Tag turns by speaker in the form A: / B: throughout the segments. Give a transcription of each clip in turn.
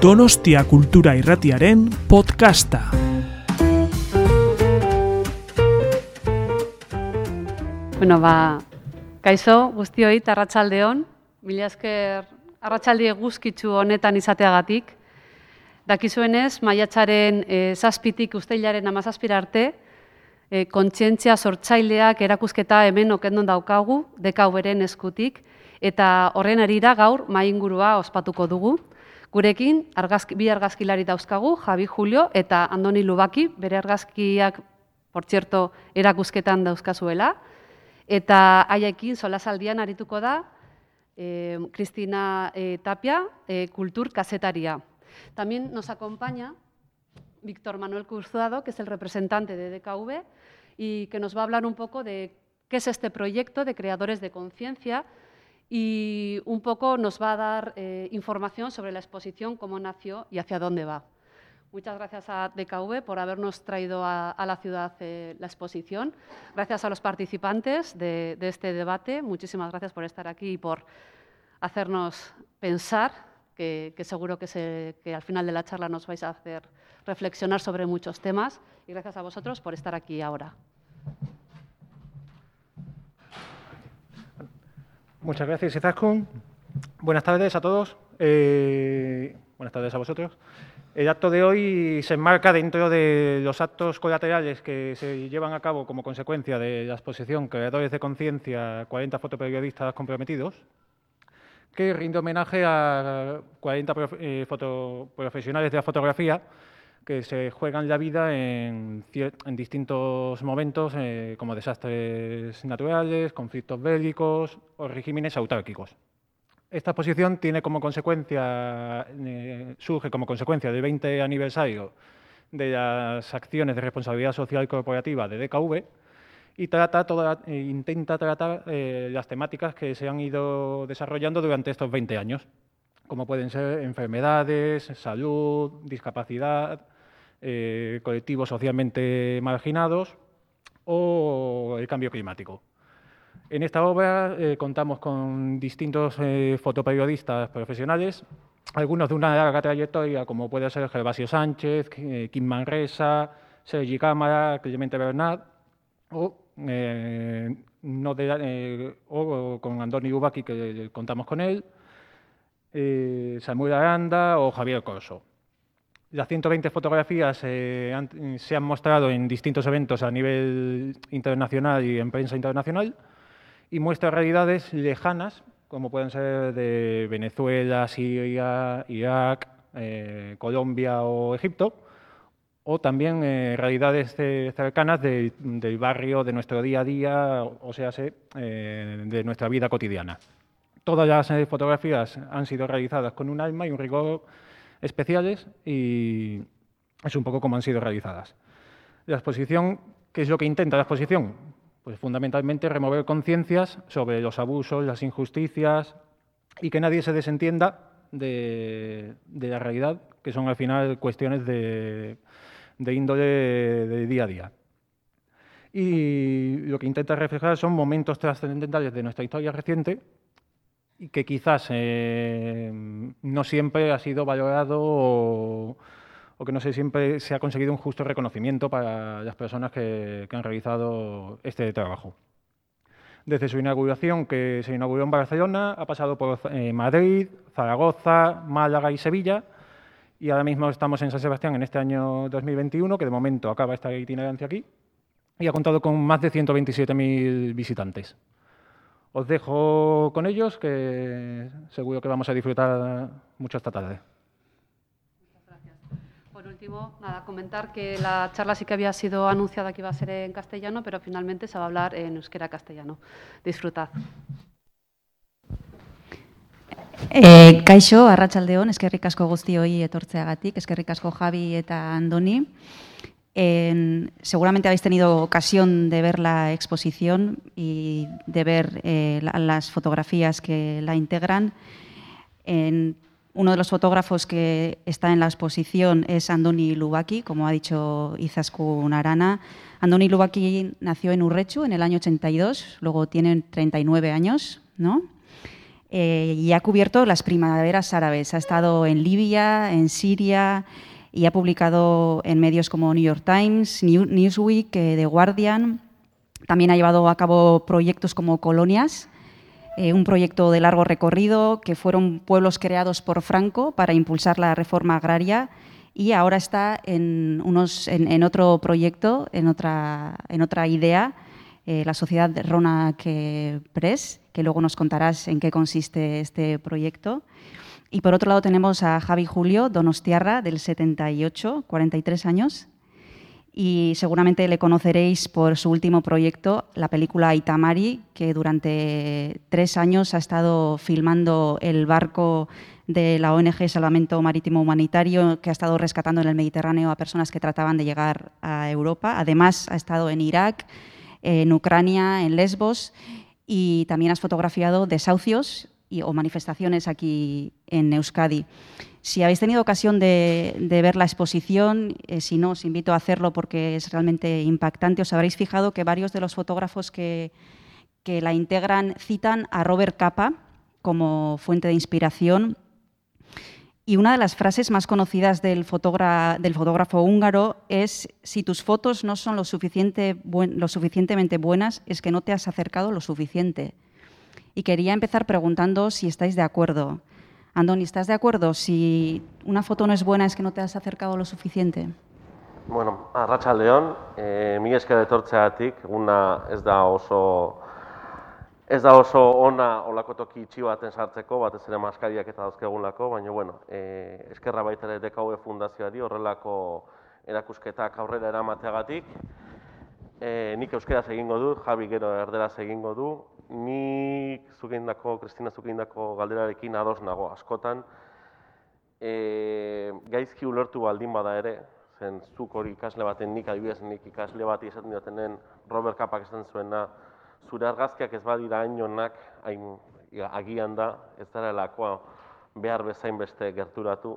A: Donostia Kultura Irratiaren podcasta.
B: Bueno, ba, kaixo guztioi arratsaldeon, mila esker arratsaldi guzkitzu honetan izateagatik. Dakizuenez, maiatzaren e, zazpitik usteilaren amazazpira arte, e, kontzientzia sortzaileak erakusketa hemen okendon daukagu, dekau beren eskutik, eta horren arira gaur maingurua ospatuko dugu. Gurekin argazki, bi argazkilari dauzkagu, Javi Julio eta Andoni Lubaki, bere argazkiak, por cierto, erakusketan dauzkazuela, eta haiekin solasaldian arituko da Cristina eh, Tapia, eh, kultur kasetaria. También nos acompaña Víctor Manuel Cruzado, que es el representante de DKV y que nos va a hablar un poco de qué es este proyecto de creadores de conciencia y un poco nos va a dar eh, información sobre la exposición, cómo nació y hacia dónde va. Muchas gracias a DKV por habernos traído a, a la ciudad eh, la exposición. Gracias a los participantes de, de, este debate. Muchísimas gracias por estar aquí y por hacernos pensar, que, que seguro que, se, que al final de la charla nos vais a hacer reflexionar sobre muchos temas. Y gracias a vosotros por estar aquí ahora.
C: Muchas gracias, Izaskun. Buenas tardes a todos. Eh, buenas tardes a vosotros. El acto de hoy se enmarca dentro de los actos colaterales que se llevan a cabo como consecuencia de la exposición Creadores de Conciencia, 40 fotoperiodistas comprometidos, que rinde homenaje a 40 eh, fotoprofesionales de la fotografía que se juegan la vida en, en distintos momentos, eh, como desastres naturales, conflictos bélicos o regímenes autárquicos. Esta exposición eh, surge como consecuencia del 20 aniversario de las acciones de responsabilidad social corporativa de DKV y trata eh, intenta tratar eh, las temáticas que se han ido desarrollando durante estos 20 años, como pueden ser enfermedades, salud, discapacidad, eh, colectivos socialmente marginados o el cambio climático. En esta obra eh, contamos con distintos eh, fotoperiodistas profesionales, algunos de una larga trayectoria, como puede ser Gervasio Sánchez, Kim Manresa, Sergi Cámara, Clemente Bernat, o con Andoni Ubaki, que contamos con él, eh, Samuel Aranda o Javier Corso. Las 120 fotografías eh, se han mostrado en distintos eventos a nivel internacional y en prensa internacional y muestra realidades lejanas, como pueden ser de Venezuela, Siria, Irak, eh, Colombia o Egipto, o también realidades cercanas de, del barrio, de nuestro día a día, o sea, de nuestra vida cotidiana. Todas las eh, fotografías han sido realizadas con un alma y un rigor especiales y es un poco como han sido realizadas. La exposición, ¿qué es lo que intenta la exposición? Pues fundamentalmente remover conciencias sobre los abusos, las injusticias y que nadie se desentienda de, de la realidad, que son al final cuestiones de, de índole de día a día. Y lo que intenta reflejar son momentos trascendentales de nuestra historia reciente y que quizás eh, no siempre ha sido valorado o, o, que no sé, siempre se ha conseguido un justo reconocimiento para las personas que, que han realizado este trabajo. Desde su inauguración, que se inauguró en Barcelona, ha pasado por eh, Madrid, Zaragoza, Málaga y Sevilla, y ahora mismo estamos en San Sebastián en este año 2021, que de momento acaba esta itinerancia aquí, y ha contado con más de 127.000 visitantes. Os dejo con ellos, que seguro que vamos a disfrutar mucho esta tarde.
B: Muchas gracias. Por último, nada, comentar que la charla sí que había sido anunciada que iba a ser en castellano, pero finalmente se va a hablar en euskera castellano. Disfrutad.
D: E, kaixo, arratsaldeon, eskerrik asko guztioi etortzeagatik, eskerrik asko Javi eta Andoni. En, seguramente habéis tenido ocasión de ver la exposición y de ver eh, la, las fotografías que la integran. En, uno de los fotógrafos que está en la exposición es Andoni Lubaki, como ha dicho Izaskun Arana. Andoni Lubaki nació en Urrechu en el año 82, luego tiene 39 años, ¿no? eh, y ha cubierto las primaveras árabes. Ha estado en Libia, en Siria y ha publicado en medios como New York Times, Newsweek, eh, The Guardian. También ha llevado a cabo proyectos como Colonias, eh, un proyecto de largo recorrido que fueron pueblos creados por Franco para impulsar la reforma agraria y ahora está en, unos, en, otro proyecto, en otra, en otra idea, la sociedad Rona Press, que luego nos contarás en qué consiste este proyecto. Y por otro lado tenemos a Javi Julio Donostiarra, del 78, 43 años, y seguramente le conoceréis por su último proyecto, la película Itamari, que durante tres años ha estado filmando el barco de la ONG Salvamento Marítimo Humanitario que ha estado rescatando en el Mediterráneo a personas que trataban de llegar a Europa. Además, ha estado en Irak, en Ucrania, en Lesbos y también has fotografiado desahucios o manifestaciones aquí en Euskadi. Si habéis tenido ocasión de, ver la exposición, eh, si no, os invito a hacerlo porque es realmente impactante. Os habréis fijado que varios de los fotógrafos que, que la integran citan a Robert Capa como fuente de inspiración y una de las frases más conocidas del, del fotógrafo húngaro es, si tus fotos no son lo suficientemente buenas, es que no te has acercado lo suficiente. Y quería empezar preguntando si estáis de acuerdo. Andoni, ¿estás de acuerdo? Si una foto no es buena, es que no te has acercado lo suficiente.
E: Bueno, a Racha León, eh, mi esker etortzeatik, una ez da oso Ez da oso ona olako toki itxi baten sartzeko, batez ere maskariak eta dauzkegunlako, baina bueno, e, eskerra baita ere DKV fundazioari horrelako erakusketak aurrera eramateagatik. E, nik euskeraz egingo du, Javi gero erderaz egingo du. Nik zukindako, Kristina zukindako galderarekin ados nago askotan. E, gaizki ulertu baldin bada ere, zen zuk hori ikasle baten nik adibidez nik ikasle bat izaten diotenen Robert Kapak esan zuena, zure argazkiak ez badira hain onak, hain agian da, ez dara lakoa behar bezain beste gerturatu,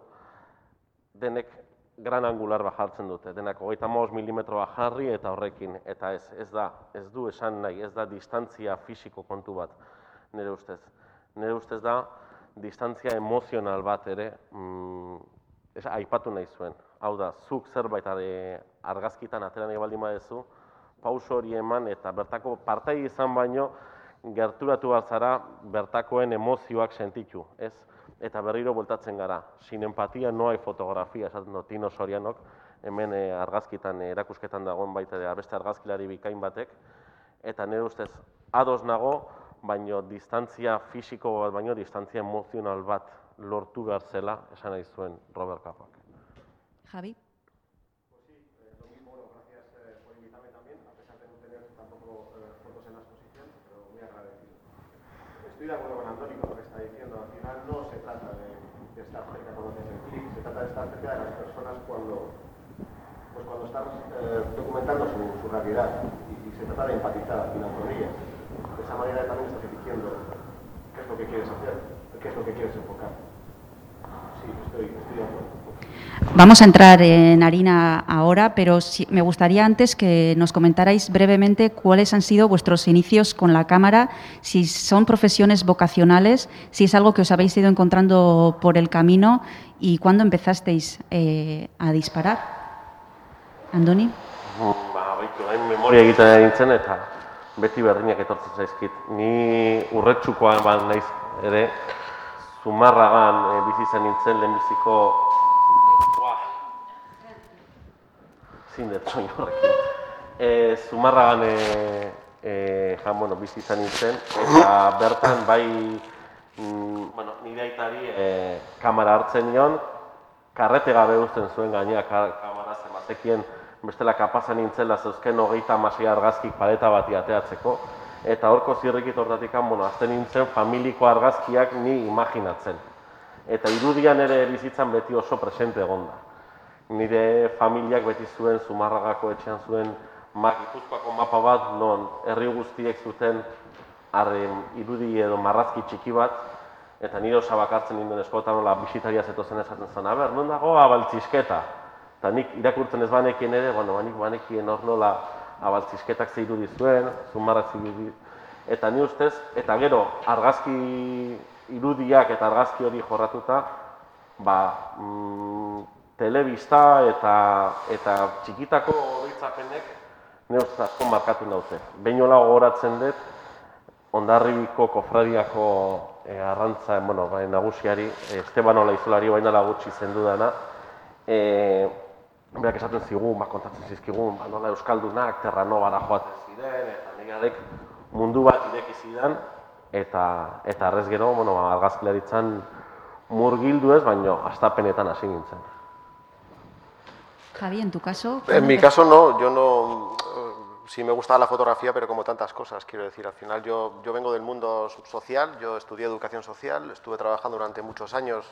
E: denek gran angular bat jartzen dute, denak hogeita maus milimetro jarri eta horrekin, eta ez, ez da, ez du esan nahi, ez da distantzia fisiko kontu bat, nire ustez. Nire ustez da, distantzia emozional bat ere, mm, ez, aipatu nahi zuen. Hau da, zuk zerbait argazkitan atera nahi baldin badezu, pauso hori eman eta bertako partai izan baino gerturatu bat zara bertakoen emozioak sentitu, ez? Eta berriro voltatzen gara. Sin empatia no hay fotografia, esaten dut Tino Sorianok, hemen eh, argazkitan eh, erakusketan dagoen baita da beste argazkilari bikain batek eta nire ustez ados nago, baino distantzia fisiko bat baino distantzia emozional bat lortu behar zela, esan nahi zuen Robert Kapak.
D: Javi?
F: estoy de acuerdo con Antonio trata de estar cerca de las personas cuando, pues cuando estás eh, documentando su, su realidad y, se trata de empatizar al final con ellas. De esa manera también estás diciendo qué es lo que quieres hacer, qué es lo que quieres enfocar. Sí, estoy, estoy de acuerdo.
D: Vamos a entrar en harina ahora, pero me gustaría antes que nos comentarais brevemente cuáles han sido vuestros inicios con la cámara, si son profesiones vocacionales, si es algo que os habéis ido encontrando por el camino y cuándo empezasteis eh, a disparar. Andoni?
E: Ba, baitu, hain memoria egiten nintzen eta beti berdinak etortzen zaizkit. Ni urretxukoan ba, naiz ere, zumarragan e, bizi zen nintzen lehenbiziko zin dut soin horrekin. E, Zumarragan e, e, jan, bueno, bizi izan nintzen, eta bertan bai mm, bueno, nire aitari e, kamera hartzen nion, karrete gabe uzten zuen gainea kamera zemazekien bestela kapazan nintzela zeuzken hogeita amasei argazkik paleta bati ateatzeko, eta horko zirrikit hortatik bueno, azten nintzen familiko argazkiak ni imaginatzen. Eta irudian ere bizitzan beti oso presente egonda nire familiak beti zuen Zumarragako etxean zuen mak Gipuzkoako mapa bat non herri guztiek zuten harren irudi edo marrazki txiki bat eta nire osa bakartzen ninduen eskotan nola bisitaria zetozen esaten zen, aber, non dago abaltzizketa? Eta nik irakurtzen ez banekien ere, bueno, banik banekien hor nola abaltzizketak ze irudi zuen, zumarrak irudi, eta ni ustez, eta gero argazki irudiak eta argazki hori jorratuta, ba, mm, telebista eta, eta txikitako oroitzapenek neuz asko markatu naute. Beinola gogoratzen dut, ondarribiko kofradiako e, arrantza, bueno, bai, nagusiari, e, Esteban Olaizolari baina lagutsi zendu dana, e, berak esaten zigun, ba, kontatzen zizkigun, ba, nola Euskaldunak terranobara joaten ziren, eta negarek mundu bat ireki zidan, eta, eta arrez gero, bueno, ba, argazkilaritzan murgildu ez, baino astapenetan hasi nintzen.
D: Javi, en tu caso...
F: En mi caso no, yo no, sí me gustaba la fotografía, pero como tantas cosas, quiero decir, al final yo, yo vengo del mundo social, yo estudié educación social, estuve trabajando durante muchos años,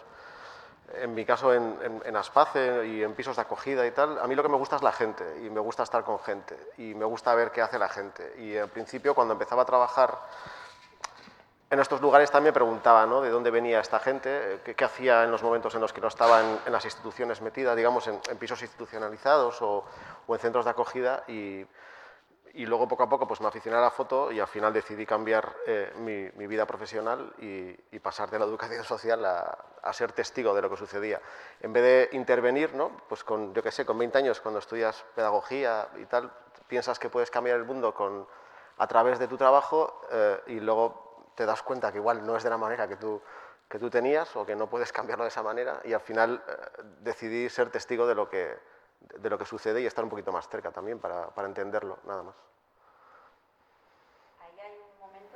F: en mi caso en, en, en, Aspace y en pisos de acogida y tal, a mí lo que me gusta es la gente y me gusta estar con gente y me gusta ver qué hace la gente. Y al principio cuando empezaba a trabajar en estos lugares también preguntaba ¿no? de dónde venía esta gente, qué, qué, hacía en los momentos en los que no estaba en, las instituciones metida, digamos, en, en pisos institucionalizados o, o, en centros de acogida y, y luego poco a poco pues me aficioné a la foto y al final decidí cambiar eh, mi, mi, vida profesional y, y, pasar de la educación social a, a, ser testigo de lo que sucedía. En vez de intervenir, ¿no? pues con, yo qué sé, con 20 años cuando estudias pedagogía y tal, piensas que puedes cambiar el mundo con, a través de tu trabajo eh, y luego te das cuenta que igual no es de la manera que tú, que tú tenías o que no puedes cambiarlo de esa manera y al final eh, decidí ser testigo de lo que de lo que sucede y estar un poquito más cerca también para, para entenderlo, nada más.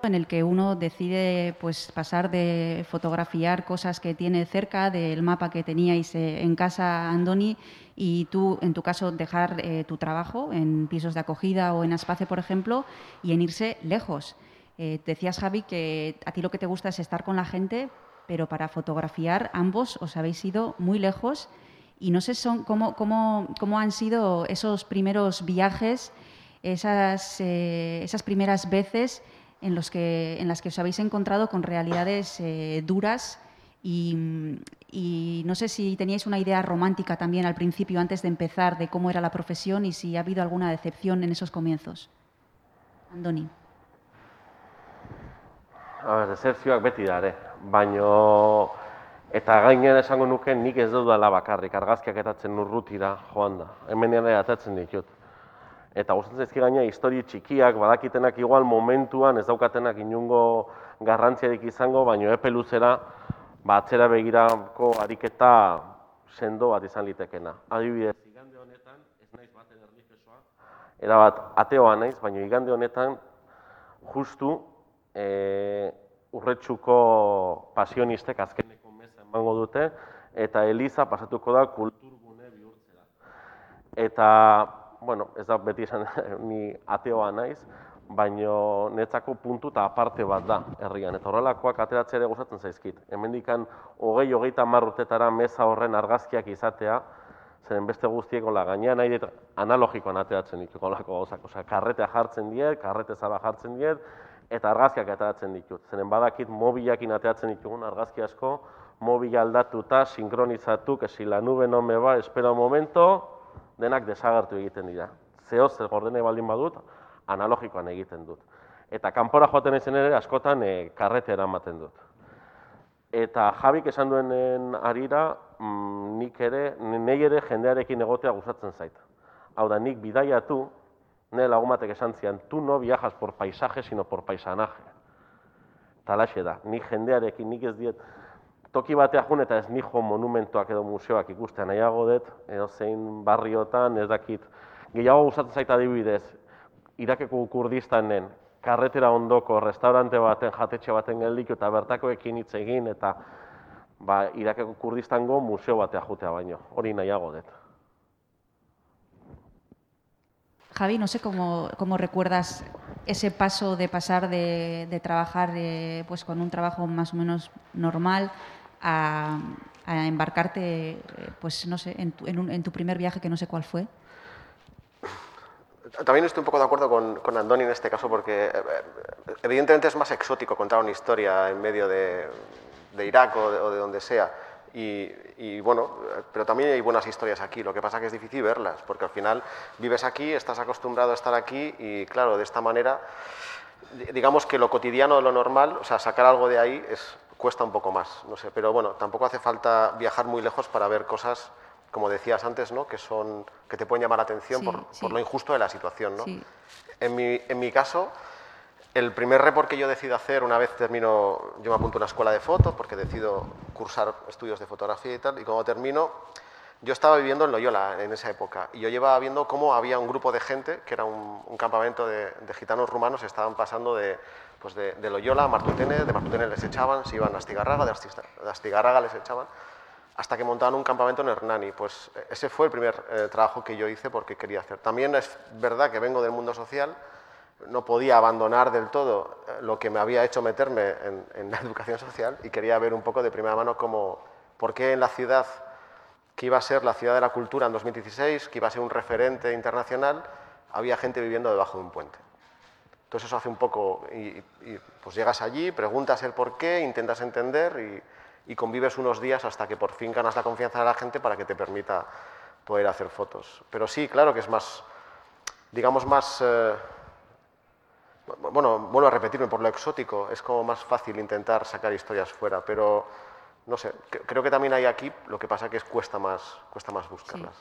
D: en el que uno decide pues pasar de fotografiar cosas que tiene cerca del mapa que teníais eh, en casa Andoni y tú en tu caso dejar eh, tu trabajo en pisos de acogida o en Aspace por ejemplo y en irse lejos eh, decías Javi que a ti lo que te gusta es estar con la gente pero para fotografiar ambos os habéis ido muy lejos y no sé cómo, han sido esos primeros viajes, esas, eh, primeras veces en las que os habéis encontrado con realidades eh, duras y, y, no sé si teníais una idea romántica también al principio, antes de empezar, de cómo era la profesión y si ha habido alguna decepción en esos comienzos. Andoni.
E: A ver, decepzioak beti da, ere. Baino, Eta gainen esango nuke nik ez dudala bakarrik, argazkiak etatzen urrutira joan da. Hemen ere atatzen ditut. Eta gustatzen zaizki gaina histori txikiak, badakitenak igual momentuan ez daukatenak inungo garrantziarik izango, baino epe luzera, ba, atzera begirako ariketa sendo bat izan litekena. Adibidez, igande honetan, ez naiz bat erlijiosoa, era bat ateoa naiz, baino igande honetan, justu, e, urretxuko pasionistek azkeneko emango dute, eta Eliza pasatuko da kulturgune bihurtzera. Eta, bueno, ez da beti esan ni ateoa naiz, baino netzako puntu eta aparte bat da herrian. Eta horrelakoak ateratzea ere gustatzen zaizkit. Hemendikan hogei, hogeita marrutetara meza horren argazkiak izatea, zeren beste guztiek hola gainean nahi dut analogikoan ateratzen ditu holako gauzak. Osea, karretea jartzen diet, karrete zaba jartzen diet, eta argazkiak ateratzen ditut. Zeren badakit mobilakin ateratzen ditugun argazki asko, mobil aldatuta, sinkronizatu, que si la nube no me va, espera momento, denak desagertu egiten dira. Zeo, zer gordene baldin badut, analogikoan egiten dut. Eta kanpora joaten ezen ere, askotan e, karrete eramaten dut. Eta Jabik esan duenen arira, mm, nik ere, nahi ere jendearekin egotea gustatzen zait. Hau da, nik bidaiatu, nire lagumatek esan zian, tu no viajas por paisaje, sino por paisanaje. Talaxe da, nik jendearekin, nik ez diet, toki batea jun eta ez nijo monumentoak edo museoak ikusten nahiago dut, edo zein barriotan, ez dakit. Gehiago gustatzen zaita adibidez, Irakeko Kurdistanen karretera ondoko restaurante baten, jatetxe baten geldik eta bertakoekin hitz egin eta ba, Irakeko Kurdistango museo batea jutea baino, hori nahiago dut.
D: Javi, no sé cómo, cómo recuerdas ese paso de pasar de, trabajar eh, pues con un trabajo más o menos normal a, embarcarte, eh, pues no sé, en tu, primer viaje que no sé cuál fue?
F: También estoy un poco de acuerdo con, con Andoni en este caso porque eh, evidentemente es más exótico contar una historia en medio de, de Irak o de, donde sea. Y, y, bueno, pero también hay buenas historias aquí, lo que pasa es que es difícil verlas, porque al final vives aquí, estás acostumbrado a estar aquí y claro, de esta manera, digamos que lo cotidiano, lo normal, o sea, sacar algo de ahí es, cuesta un poco más, no sé, pero bueno, tampoco hace falta viajar muy lejos para ver cosas, como decías antes, ¿no? que, son, que te pueden llamar la atención
D: Sí,
F: por,
D: sí.
F: por lo injusto de la situación. ¿no?
D: Sí.
F: En, mi, en mi caso, el primer report que yo decido hacer una vez termino, yo me apunto a una escuela de foto porque decido cursar estudios de fotografía y tal, y cuando termino, yo estaba viviendo en Loyola en esa época, y yo llevaba viendo cómo había un grupo de gente, que era un, campamento de, gitanos rumanos, estaban pasando de, pues de, de Loyola a Martutene, de Martutene les echaban, se iban a Astigarraga, de les echaban, hasta que montaban un campamento en Hernani. Pues eh, ese fue el primer eh, trabajo que yo hice porque quería hacer. También es verdad que vengo del mundo social, no podía abandonar del todo eh, lo que me había hecho meterme en, la educación social y quería ver un poco de primera mano cómo, por qué en la ciudad que iba a ser la ciudad de la cultura en 2016, que iba a ser un referente internacional, había gente viviendo debajo de un puente. Entonces eso hace un poco, y, y, pues llegas allí, preguntas el por qué, intentas entender y, convives unos días hasta que por fin ganas la confianza de la gente para que te permita poder hacer fotos. Pero sí, claro que es más, digamos más, eh, bueno, vuelvo a repetirme, por lo exótico, es como más fácil intentar sacar historias fuera, pero no sé, cre- creo que también hay aquí, lo que pasa que es cuesta más, cuesta más buscarlas.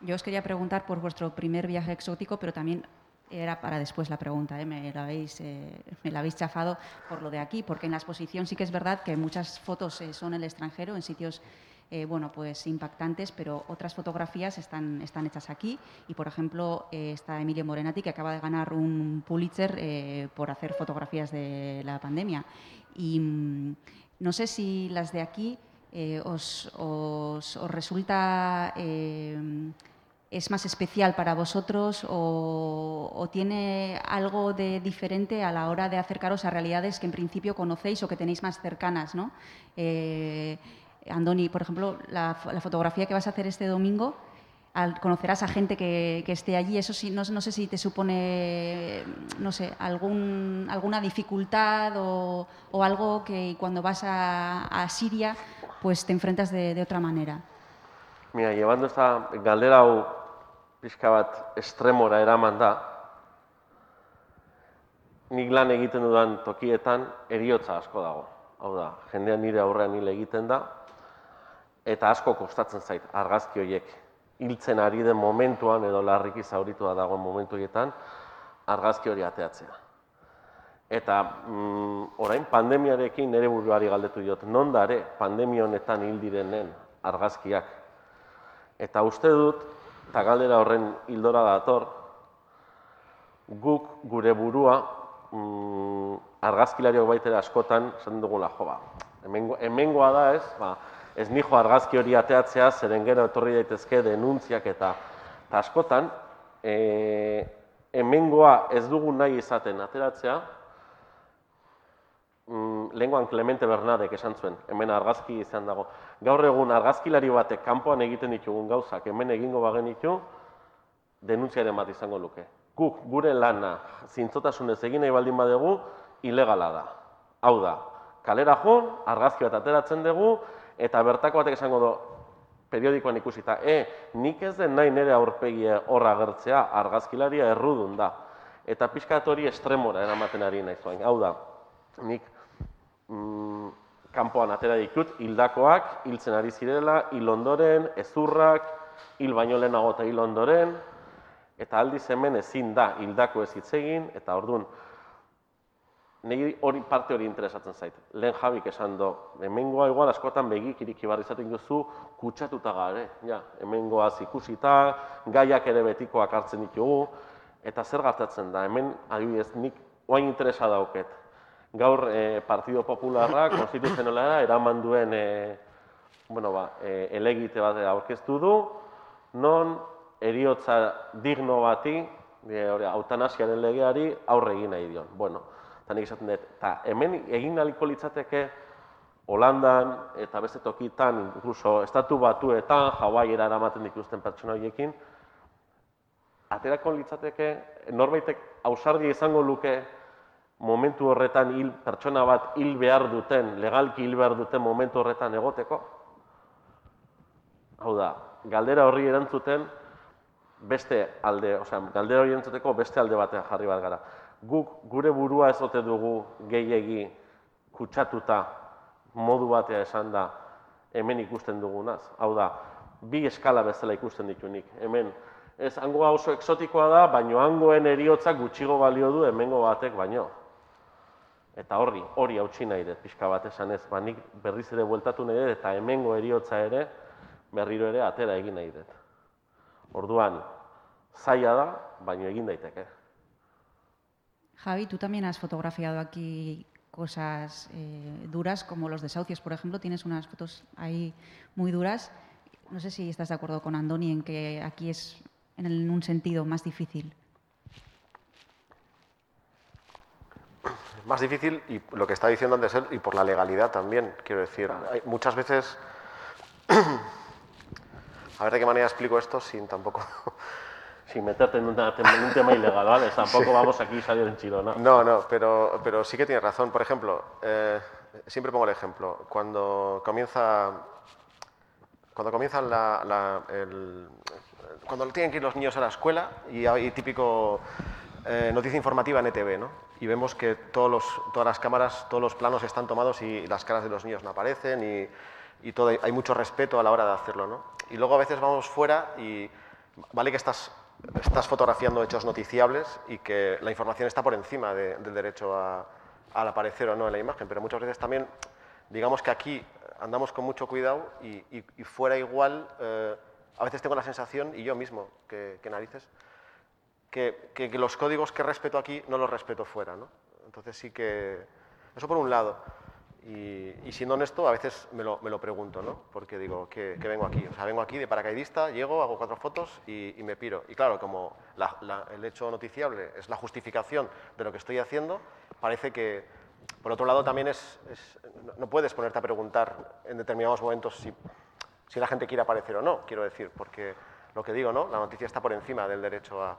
D: Yo os quería preguntar por vuestro primer viaje exótico, pero también era para después la pregunta, ¿eh? me, la habéis, eh, me la habéis chafado por lo de aquí, porque en la exposición sí que es verdad que muchas fotos eh, son en el extranjero, en sitios eh, bueno, pues impactantes, pero otras fotografías están, están hechas aquí. Y, por ejemplo, eh, está Emilio Morenati, que acaba de ganar un Pulitzer eh, por hacer fotografías de la pandemia. Y mm, no sé si las de aquí os, os- os resulta... es más especial para vosotros o, tiene algo de diferente a la hora de acercaros a realidades que en principio conocéis o que tenéis más cercanas, ¿no? Andoni, por ejemplo, la, fo- la fotografía que vas a hacer este domingo, al conocerás a gente que, esté allí, eso sí, no, sé si te supone, no sé, alguna dificultad o, algo que cuando vas a, Siria, pues te enfrentas de, otra manera.
E: Mira, llevando esta galdera hau pixka bat egiten dudan tokietan eriotza asko da, jendea nire aurrean hil egiten da, eta asko kostatzen zait argazki horiek hiltzen ari den momentuan edo larriki zauritua dagoen momentu horietan argazki hori ateatzea. Eta mm, orain pandemiarekin nire buruari galdetu diot, non dare pandemia honetan hil direnen argazkiak. Eta uste dut, eta galdera horren hildora dator, guk gure burua mm, argazkilariok baitera askotan esan dugula jo ba. Hemengo, hemengoa da ez, ba, ez nijo argazki hori ateatzea, zeren gero etorri daitezke denuntziak eta, eta askotan, e, hemengoa ez dugu nahi izaten ateratzea, mm, lehengoan Clemente Bernadek esan zuen, hemen argazki izan dago. Gaur egun argazkilari batek kanpoan egiten ditugun gauzak hemen egingo bagenitu, denuntziaren bat izango luke. Guk gure lana zintzotasunez egin nahi baldin badugu, ilegala da. Hau da, kalera jo, argazki bat ateratzen dugu, eta bertako batek esango du, periodikoan ikusita, e, nik ez den nahi nire aurpegia horra agertzea, argazkilaria errudun da. Eta pixkat hori estremora eramaten ari nahi zuen. Hau da, nik mm, kanpoan atera ditut, hildakoak, hiltzen ari zirela, hil ondoren, ezurrak, hil baino lehenago eta hil ondoren, eta aldiz hemen ezin da hildako ez hitz egin, eta orduan, niri hori parte hori interesatzen zait. Lehen Jabik esan do, hemengoa igual askotan begik iriki barri izaten duzu kutsatuta gare. Ja, hemengoaz ikusita, gaiak ere betikoak hartzen ditugu, eta zer gertatzen da, hemen adibidez nik oain interesa dauket. Gaur eh, Partido Popularra konstituzionalera eraman duen eh, bueno, ba, eh, elegite bat aurkeztu du, non eriotza digno bati, e, hori, legeari aurre egin nahi dion. Bueno, eta nik esaten dut, eta hemen egin naliko litzateke Holandan eta beste tokitan, incluso estatu batuetan, Hawaiiera eramaten dituzten pertsona horiekin, aterako litzateke, norbaitek ausardia izango luke momentu horretan hil, pertsona bat hil behar duten, legalki hil behar duten momentu horretan egoteko? Hau da, galdera horri erantzuten beste alde, osea, galdera hori erantzuteko beste alde batean jarri bat gara. Guk gure burua ez ote dugu gehiegi kutsatuta modu batea esan da hemen ikusten dugunaz. Hau da, bi eskala bezala ikusten ditunik. Hemen, ez hangoa oso eksotikoa da, baino hangoen eriotzak gutxigo balio du hemengo batek baino. Eta horri, hori hautsi nahi dut, pixka bat esan ez, ba, nik berriz ere bueltatu nahi dut, eta hemengo eriotza ere, berriro ere atera egin nahi dut. Orduan, zaila da, baino egin daiteke.
D: Javi, tú también has fotografiado aquí cosas eh, duras, como los desahucios, por ejemplo. Tienes unas fotos ahí muy duras. No sé si estás de acuerdo con Andoni en que aquí es en, un sentido más difícil.
F: Más difícil y lo que está diciendo antes él y por la legalidad también, quiero decir. Muchas veces... A ver de qué manera explico esto sin tampoco...
E: Sin meterte en, una- en un tema ilegal, ¿vale? Tampoco vamos aquí a salir en chirona.
F: No, no, pero, pero sí que tienes razón. Por ejemplo, eh, siempre pongo el ejemplo. Cuando comienza, cuando comienzan la, la- el- cuando tienen que ir los niños a la escuela y hay típico eh, noticia informativa en ETV, ¿no? Y vemos que todos los, todas las cámaras, todos los planos están tomados y las caras de los niños no aparecen y, y todo, hay mucho respeto a la hora de hacerlo, ¿no? Y luego a veces vamos fuera y vale que estás, estás fotografiando hechos noticiables y que la información está por encima de- del derecho a- al aparecer o no en la imagen, pero muchas veces también, digamos que aquí andamos con mucho cuidado y, fuera igual, eh, a veces tengo la sensación, y yo mismo, que, narices, que, que- que los códigos que respeto aquí no los respeto fuera, ¿no? Entonces sí que... Eso por un lado. Y, y siendo honesto, a veces me lo, me lo pregunto, ¿no? Porque digo, ¿qué, qué vengo aquí? O sea, vengo aquí de paracaidista, llego, hago cuatro fotos y, y me piro. Y claro, como la- la- el hecho noticiable es la justificación de lo que estoy haciendo, parece que, por otro lado, también es... es- no- puedes ponerte a preguntar en determinados momentos si, si la gente quiere aparecer o no, quiero decir, porque lo que digo, ¿no? La noticia está por encima del derecho a...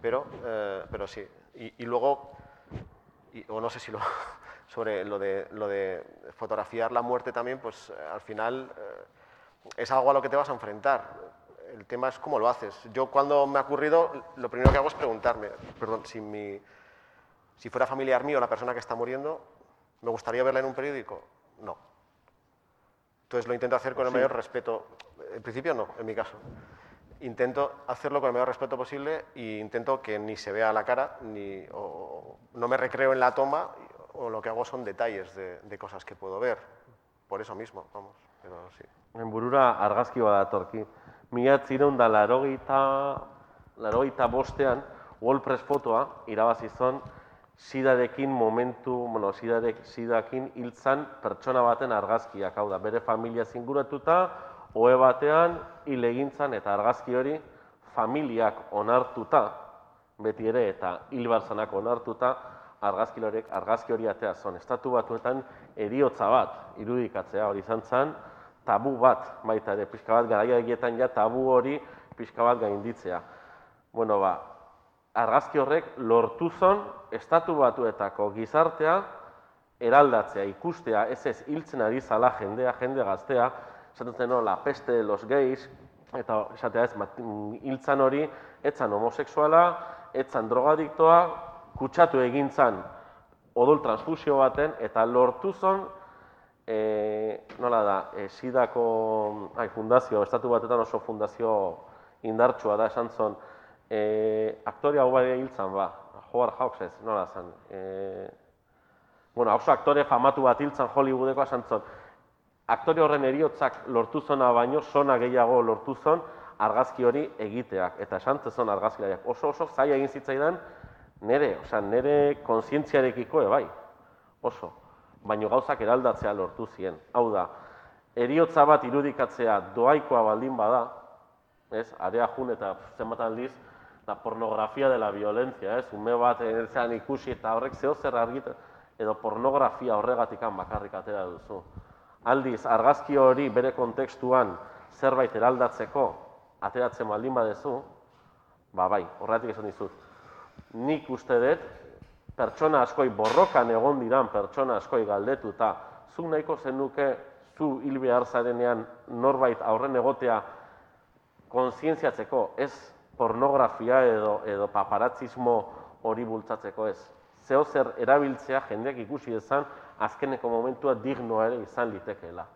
F: Pero, eh, pero sí. Y, y luego, o no sé si lo, sobre lo de, lo de fotografiar la muerte también, pues eh, al final eh, es algo a lo que te vas a enfrentar. El tema es cómo lo haces. Yo cuando me ha ocurrido, lo primero que hago es preguntarme, perdón, si, mi, si fuera familiar mío la persona que está muriendo, ¿me gustaría verla en un periódico? No. Entonces lo intento hacer con el mayor respeto. En principio no, en mi caso. Intento hacerlo con el mayor respeto posible e intento que ni se vea la cara, ni o no me recreo en la toma, o lo que hago son detalles de, de cosas que puedo ver. Por eso mismo, vamos. Pero sí.
E: Burura argazki bat datorki. Mila da larogeita, larogeita bostean, Wallpress fotoa irabazi zon, sidarekin momentu, bueno, sidarek, sidakin hiltzan pertsona baten argazkiak, hau da, bere familia zinguratuta, ohe batean, hil egintzan eta argazki hori familiak onartuta, beti ere, eta hil barzanak onartuta, argazki horiek, argazki hori atea zon. Estatu batuetan eriotza bat irudikatzea hori izan zen, tabu bat baita ere, pixka bat garaia egietan ja tabu hori pixka bat gainditzea. Bueno, ba, argazki horrek lortu zon estatu batuetako gizartea eraldatzea, ikustea, ez ez hiltzen ari zala jendea, jende gaztea, esaten zen, la peste los gays, eta esatea ez, mm, hiltzan hori, etzan homosexuala, etzan drogadiktoa, kutsatu egin zan odol transfusio baten, eta lortu zon, e, nola da, e, sidako ai, fundazio, estatu batetan oso fundazio indartsua da, esan zon, e, aktore hau bai hiltzan ba, Howard Hawks ez, nola zan, e, bueno, oso aktore famatu bat hiltzan Hollywoodeko esan zon, aktore horren eriotzak lortu zona baino, sona gehiago lortu zon, argazki hori egiteak, eta esan zezon argazkilariak. Oso oso zaila egin zitzaidan, nere, osea, nere kontzientziarekiko e bai, oso. Baino gauzak eraldatzea lortu zien. Hau da, eriotza bat irudikatzea doaikoa baldin bada, ez, area jun eta zenbat aldiz, la pornografia de la violencia, ez, ume bat zean ikusi eta horrek zeo zer argita, edo pornografia horregatikan bakarrik atera duzu. Aldiz, argazki hori bere kontekstuan zerbait eraldatzeko ateratzen baldin badezu, ba bai, horregatik esan dizut. Nik uste dut, pertsona askoi borrokan egon diran pertsona askoi galdetuta, zu nahiko zenuke zu hil behar zarenean norbait aurren egotea kontzientziatzeko, ez pornografia edo, edo paparatzismo hori bultzatzeko ez. zeo zer erabiltzea jendeak ikusi dezan azkeneko momentua dignoa ere izan litekeela.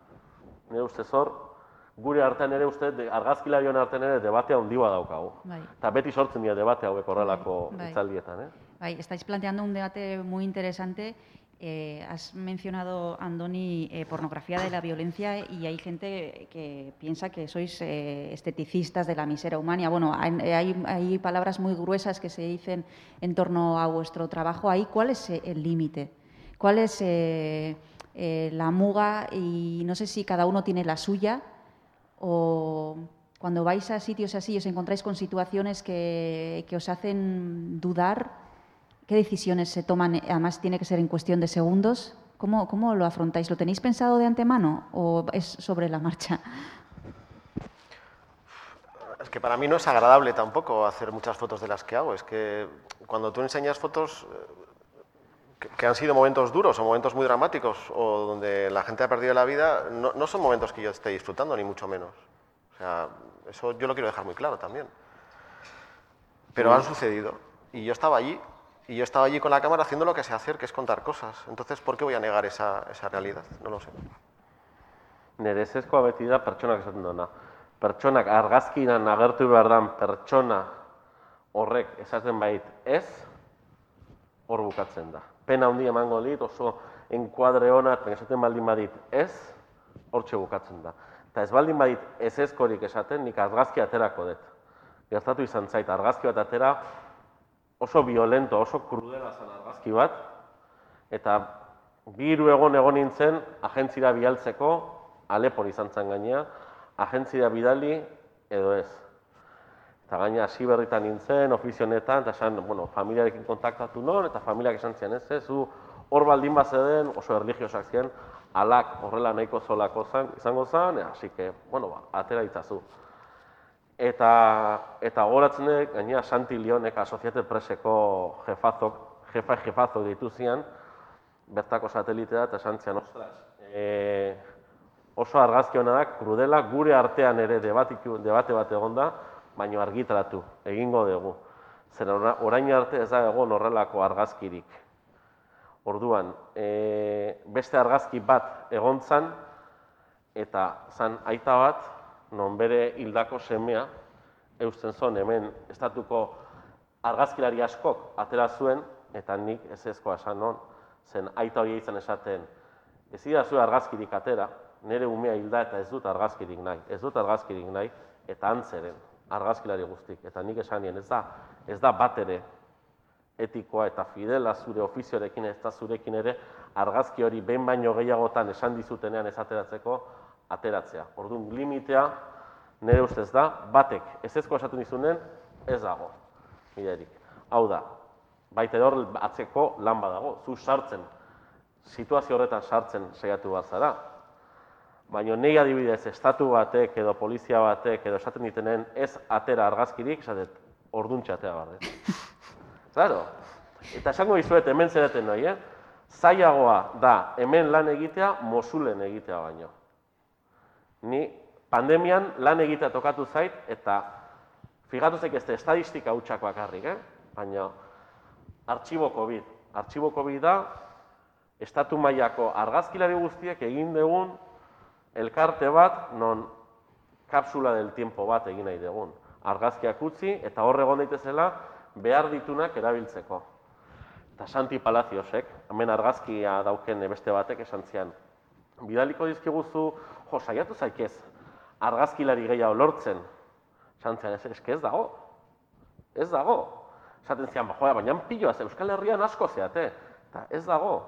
E: Nire ustez hor, gure artean ere uste, argazkilarion artean ere debatea handiua daukagu.
D: Bai.
E: Eta beti sortzen dira debate hauek horrelako
D: Bai.
E: hitzaldietan, eh?
D: Bai, estáis planteando un debate muy interesante. Eh, has mencionado, Andoni, eh, pornografía de la violencia y hay gente que piensa que sois eh, esteticistas de la miseria humana. Bueno, hay, hay- hay palabras muy gruesas que se dicen en torno a vuestro trabajo. Ahí, ¿cuál es eh, el límite? ¿Cuál es eh, eh, la muga? Y no sé si cada uno tiene la suya o cuando vais a sitios así os encontráis con situaciones que, que os hacen dudar, ¿qué decisiones se toman? Además, tiene que ser en cuestión de segundos. ¿Cómo, cómo lo afrontáis? ¿Lo tenéis pensado de antemano o es sobre la marcha?
F: Es que para mí no es agradable tampoco hacer muchas fotos de las que hago. Es que cuando tú enseñas fotos que, han sido momentos duros o momentos muy dramáticos o donde la gente ha perdido la vida, no, son momentos que yo esté disfrutando, ni mucho menos. O sea, eso yo lo quiero dejar muy claro también. Pero han sucedido. Y yo estaba allí. Y yo estaba allí con la cámara haciendo lo que sé hacer, que es contar cosas. Entonces, ¿por qué voy a negar esa, esa realidad? No lo sé.
E: Ezezkoa beti da pertsonak esaten duena. Pertsonak argazkinan agertu behar pertsona horrek esaten bait ez. Pena handi emango dit, oso enkuadre hona, esaten baldin badit ez, hortxe bukatzen da. Eta ez baldin badit ez ezkorik esaten, nik argazki aterako dut. Gertatu izan zait, argazki bat atera oso violento, oso krudela zen argazki bat, eta bi hiru egon egon nintzen agentzira bialtzeko, Alepor izan zen gainea, agentzira bidali edo ez. Eta gaina hasi berritan nintzen, ofizio honetan, eta esan, bueno, familiarekin kontaktatu non, eta familiak esan zian, ez, ez, hor baldin bazeden, oso erligiosak ziren, alak horrela nahiko zolako zan, izango zen, hasi que, bueno, ba, atera itzazu. Eta, eta goratzen dut, gainera Santi Leonek Asociated Presseko jefazok, jefa jefazok ditu zian, bertako satelitea eta esan zian, ostras, e, oso argazki hona da, krudela, gure artean ere debatiku, debate bat egon da, baino argitaratu, egingo dugu. Zer ora- orain arte ez da egon horrelako argazkirik. Orduan, e, beste argazki bat egon zan, eta zan aita bat, non bere hildako semea, eusten zon hemen estatuko argazkilari askok atera zuen, eta nik ez ezkoa esan non, zen aita hori izan esaten, ez zu argazkirik atera, nire umea hilda eta ez dut argazkirik nahi, ez dut argazkirik nahi, eta antzeren argazkilari guztik, eta nik esan nien, ez da, ez da bat ere etikoa eta fidela zure ofizioarekin ez da zurekin ere argazki hori behin baino gehiagotan esan dizutenean ez ateratzeko ateratzea. Orduan, limitea nire ustez da, batek ez ezko esaten dizunen, ez dago, biderik. Hau da, baita hor atzeko lan badago, zu sartzen, situazio horretan sartzen saiatu bat zara. Baina nei adibidez, estatu batek edo polizia batek edo esaten ditenen ez atera argazkirik, esatet, orduntxe atera behar dut. Claro. Eta esango dizuet hemen zereten nahi, eh? Zaiagoa da hemen lan egitea Mosulen egitea baino. Ni pandemian lan egitea tokatu zait eta figatu zaik ez da estadistika hutsak bakarrik, eh? Baina artxibo COVID. Artxibo COVID da estatu mailako argazkilari guztiek egin dugun elkarte bat non kapsula del tiempo bat egin nahi dugun. Argazkiak utzi eta hor egon daitezela behar ditunak erabiltzeko. Eta Santi Palaciosek, hemen argazkia dauken beste batek esan zian, bidaliko dizkiguzu, jo, saiatu zaikez, argazkilari gehiago lortzen. Esan zian, ez, ez dago. Ez dago. Esaten zian, ba, joa, baina piloa, Euskal Herrian asko zeate. Eta ez dago.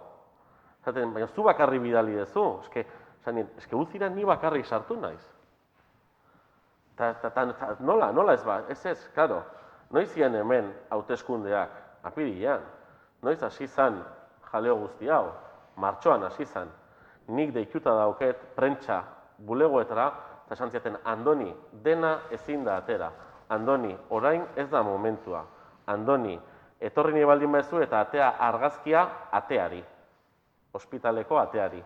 E: Esaten, baina zu bakarri bidali dezu. Eske, esan nien, eske uzira ni bakarrik sartu naiz. Ta, ta, ta, ta, nola, nola ez ba, ez ez, claro. Noiz zian hemen hauteskundeak, apirilean. Noiz hasi zan jaleo guzti hau, martxoan hasi zan. Nik deituta dauket prentsa bulegoetara, eta esan Andoni, dena ezin da atera. Andoni, orain ez da momentua. Andoni, etorri nahi baldin bezu eta atea argazkia ateari. Ospitaleko ateari.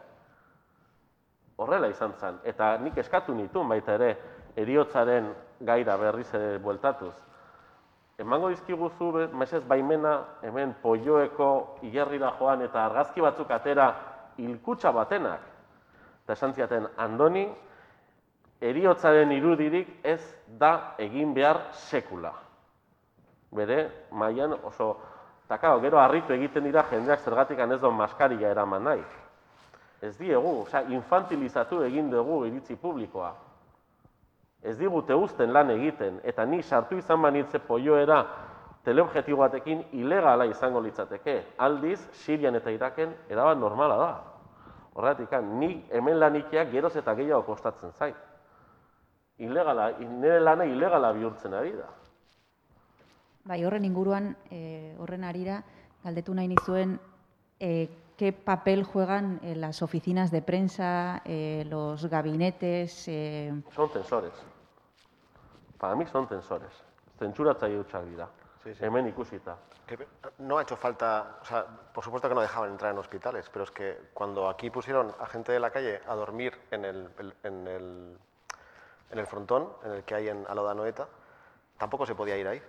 E: Horrela izan zen. Eta nik eskatu nituen baita ere, eriotzaren gaira berriz ere bueltatuz. emango dizkiguzu mesez baimena hemen poioeko hilerrira joan eta argazki batzuk atera hilkutxa batenak. Eta esan ziaten, Andoni, eriotzaren irudirik ez da egin behar sekula. Bere, mailan oso, eta gero harritu egiten dira jendeak zergatik ez maskaria eraman nahi. Ez diegu, osea, infantilizatu egin dugu iritzi publikoa. Ez digute uzten lan egiten, eta ni sartu izan banitze poioera teleobjektibo batekin ilegala izango litzateke. Aldiz, Sirian eta Iraken erabat normala da. Horregatik, ni hemen lanikeak geroz eta gehiago kostatzen zait. Ilegala, nire lana ilegala bihurtzen ari da.
D: Bai, horren inguruan, eh, horren arira, galdetu nahi nizuen, eh, ¿qué papel juegan eh, las oficinas de prensa, eh, los gabinetes? eh,
E: Son tensores. Para mí son tensores. Zentsuratzaile hutsak dira.
F: Sí, sí.
E: Hemen ikusita.
F: Que no ha hecho falta, o sea, por supuesto que no dejaban entrar en hospitales, pero es que cuando aquí pusieron a gente de la calle a dormir en el, el- en el, en el frontón, en el que hay en Aloda Noeta, tampoco se podía ir ahí.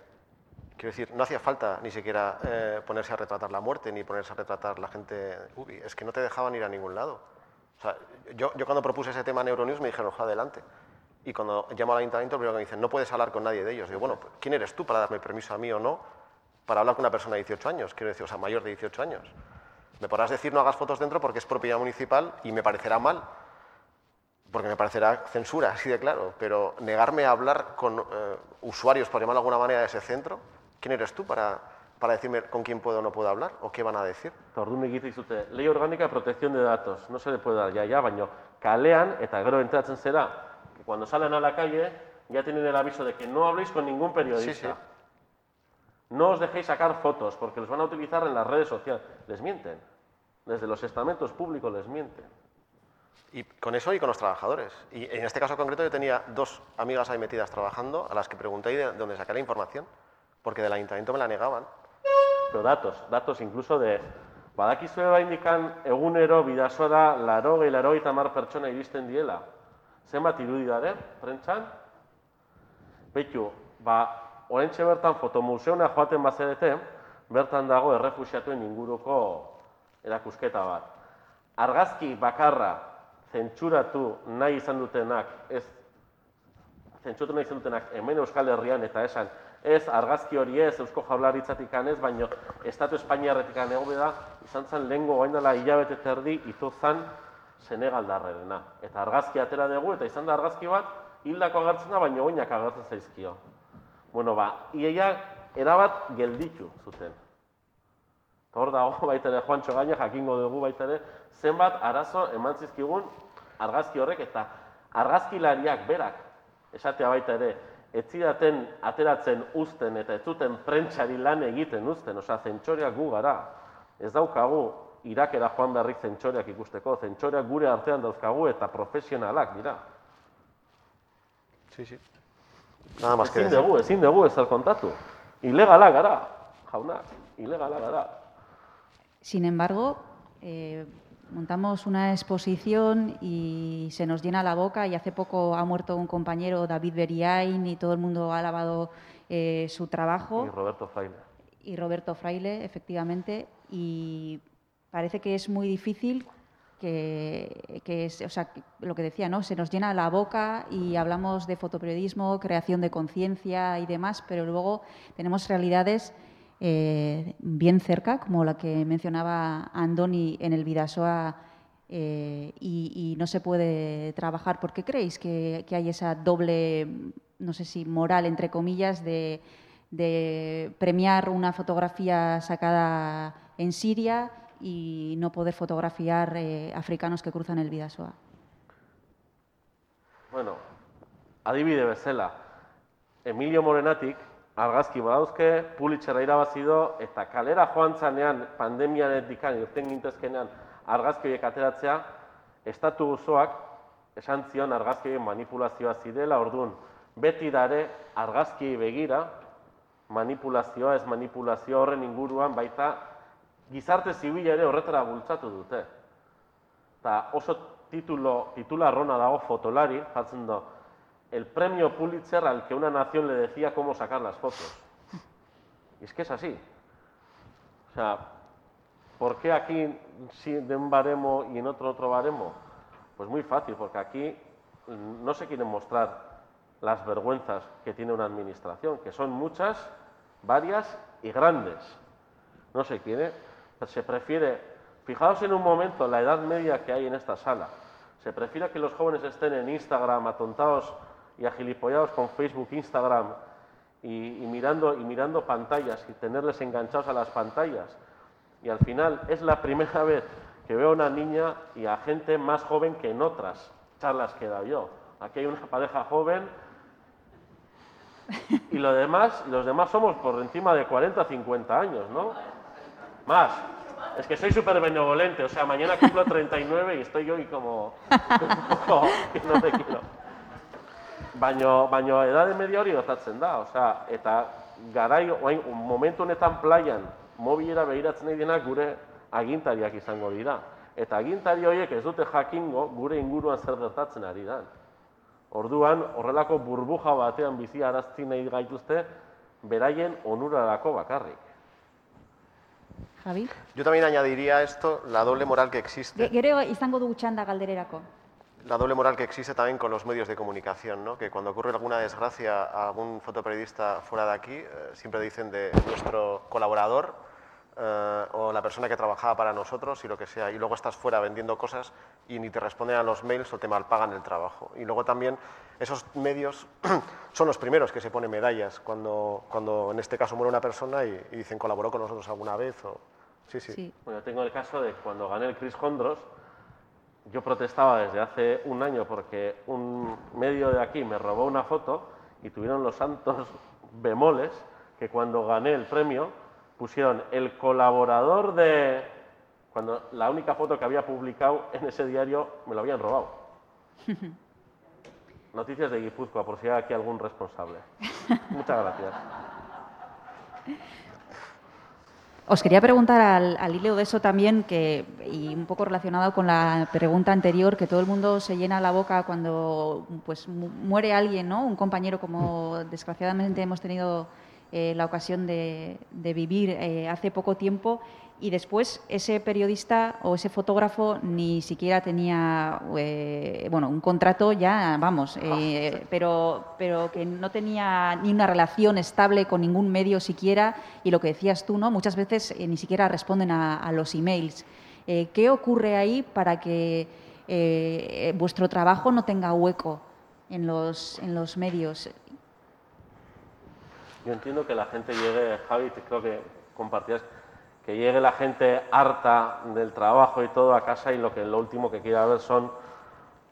F: Quiero decir, no hacía falta ni siquiera eh, ponerse a retratar la muerte ni ponerse a retratar la gente UBI, es que no te dejaban ir a ningún lado. Yo, cuando propuse ese tema en Euronews me dijeron, ojalá adelante. Y cuando llamo al ayuntamiento, primero me dicen, no puedes hablar con nadie de ellos. Digo, bueno, ¿quién eres tú para darme permiso a mí o no para hablar con una persona de 18 años? Quiero decir, o sea, mayor de 18 años. Me podrás decir no hagas fotos dentro porque es propiedad municipal y me parecerá mal, porque me parecerá censura, así de claro, pero negarme a hablar con eh, usuarios, por llamarlo de alguna manera, de ese centro, ¿quién eres tú para, para decirme con quién puedo o no puedo hablar o qué van a decir?
E: Eta orduan egite dizute, ley orgánica de protección de datos, no se le puede dar ya, ya, baino kalean, eta gero entratzen zera, que cuando salen a la calle ya tienen el aviso de que no habléis con ningún periodista.
F: Sí, sí.
E: No os dejéis sacar fotos porque los van a utilizar en las redes sociales. Les mienten. Desde los estamentos públicos les mienten.
F: Y con eso y con los trabajadores. Y en este caso concreto yo tenía dos amigas ahí metidas trabajando a las que pregunté de dónde saqué la información, porque del ayuntamiento me la negaban.
E: Pero datos, datos incluso de... Badakizue baindikan egunero bidasora laro gehi laro hamar pertsona iristen diela. Zenbat irudi dare, prentxan? Beitu, ba, oraintxe bertan fotomuseona joaten bazerete, bertan dago errefusiatuen inguruko erakusketa bat. Argazki bakarra zentsuratu nahi izan dutenak, ez zentsuratu nahi izan dutenak hemen Euskal Herrian eta esan, ez argazki hori ez Eusko Jaurlaritzatik ez, baino Estatu Espainiarretik ego da, izan zen lehengo gain dela hilabete terdi ito zan Senegaldarrerena. Eta argazki atera dugu, eta izan da argazki bat, hildako agertzen da, baino oinak agertzen zaizkio. Bueno, ba, iaia erabat gelditu zuten. Eta hor dago baita ere Juancho gaina jakingo dugu baita ere zenbat arazo eman zizkigun argazki horrek eta argazkilariak berak esatea baita ere ez zidaten ateratzen uzten eta ez zuten prentsari lan egiten uzten, osea zentsoriak gu gara. Ez daukagu Irakera joan beharrik zentsoriak ikusteko, zentsoriak gure artean dauzkagu eta profesionalak dira.
F: Sí, sí. Nada más
E: Ezin dugu, ezin dugu ezer kontatu. Ilegala gara, jaunak, ilegala gara.
D: Sin embargo, eh, montamos una exposición y se nos llena la boca y hace poco ha muerto un compañero, David Beriain, y todo el mundo ha alabado eh, su trabajo.
E: Y Roberto Fraile.
D: y Roberto Fraile, efectivamente, y parece que es muy difícil que, que es, o sea, lo que decía, ¿no? Se nos llena la boca y hablamos de fotoperiodismo, creación de conciencia y demás, pero luego tenemos realidades eh, bien cerca, como la que mencionaba Andoni en el Vidasoa, eh, y, no se puede trabajar. ¿Por qué creéis que, que hay esa doble, no sé si moral, entre comillas, de, de premiar una fotografía sacada en Siria y no poder fotografiar eh, africanos que cruzan el Bidasoa?
E: Bueno, adibide bezala, Emilio Morenatik argazki badauzke, Pulitzera irabazi do, eta kalera joan zanean, pandemianetik irten gintezkenean argazki horiek ateratzea, estatu osoak esan zion argazki manipulazioa zidela, orduan, beti dare argazki begira, manipulazioa, ez manipulazio horren inguruan baita gizarte zibila ere horretara bultzatu dute. Eta oso titulo, titularrona dago fotolari, jartzen do, el premio Pulitzer al que una nación le decía cómo sacar las fotos. Y es que es así. O sea, ¿por qué aquí sí de un baremo y en otro otro baremo? Pues muy fácil, porque aquí no se quieren mostrar las vergüenzas que tiene una administración, que son muchas, varias y grandes. No se quiere, se prefiere, fijaos en un momento la edad media que hay en esta sala, se prefiere que los jóvenes estén en Instagram atontados y agilipollados con Facebook, Instagram y, mirando, y mirando pantallas y tenerles enganchados a las pantallas. Y al final es la primera vez que veo a una niña y a gente más joven que en otras charlas que he dado yo. Aquí hay una pareja joven y lo demás, los demás somos por encima de 40, 50 años, ¿no? Más. Es que soy súper benevolente, o sea, mañana cumplo 39 y estoy yo y como no te quiero. Baino, baino edade media hori gertatzen da, osea, eta garai, orain, momentu honetan plaian, mobilera behiratzen nahi denak gure agintariak izango dira. Eta agintari horiek ez dute jakingo gure inguruan zer gertatzen ari da. Orduan, horrelako burbuja batean bizi arazti nahi gaituzte, beraien onurarako bakarrik.
D: Javi?
F: Yo también añadiría esto la doble moral que
D: Ge-
F: existe.
D: Gero izango dugu txanda galdererako.
F: La doble moral que existe también con los medios de comunicación, ¿no? que cuando ocurre alguna desgracia a algún fotoperiodista fuera de aquí, eh, siempre dicen de nuestro colaborador eh, o la persona que trabajaba para nosotros y lo que sea, y luego estás fuera vendiendo cosas y ni te responden a los mails o te malpagan el trabajo. Y luego también esos medios son los primeros que se ponen medallas cuando, cuando en este caso muere una persona y, y dicen colaboró con nosotros alguna vez. O... Sí, sí.
D: Sí.
E: Bueno, tengo el caso de cuando gané el Chris Hondros, yo protestaba desde hace un año porque un medio de aquí me robó una foto y tuvieron los santos bemoles que cuando gané el premio pusieron el colaborador de... cuando la única foto que había publicado en ese diario me lo habían robado. Noticias de Guipúzcoa, por si hay aquí algún responsable. Muchas gracias.
D: Os quería preguntar al, al hilo de eso también, que, y un poco relacionado con la pregunta anterior, que todo el mundo se llena la boca cuando pues, mu- muere alguien, ¿no? Un compañero como desgraciadamente hemos tenido eh, la ocasión de, de vivir eh, hace poco tiempo y después ese periodista o ese fotógrafo ni siquiera tenía eh, bueno un contrato ya vamos eh, pero pero que no tenía ni una relación estable con ningún medio siquiera. Y lo que decías tú no muchas veces eh, ni siquiera responden a, a los emails. Eh, qué ocurre ahí para que eh, vuestro trabajo no tenga hueco en los en los medios
E: Yo entiendo que la gente llegue, Javi, te- creo que compartías, que llegue la gente harta del trabajo y todo a casa y lo que lo último que quiera ver son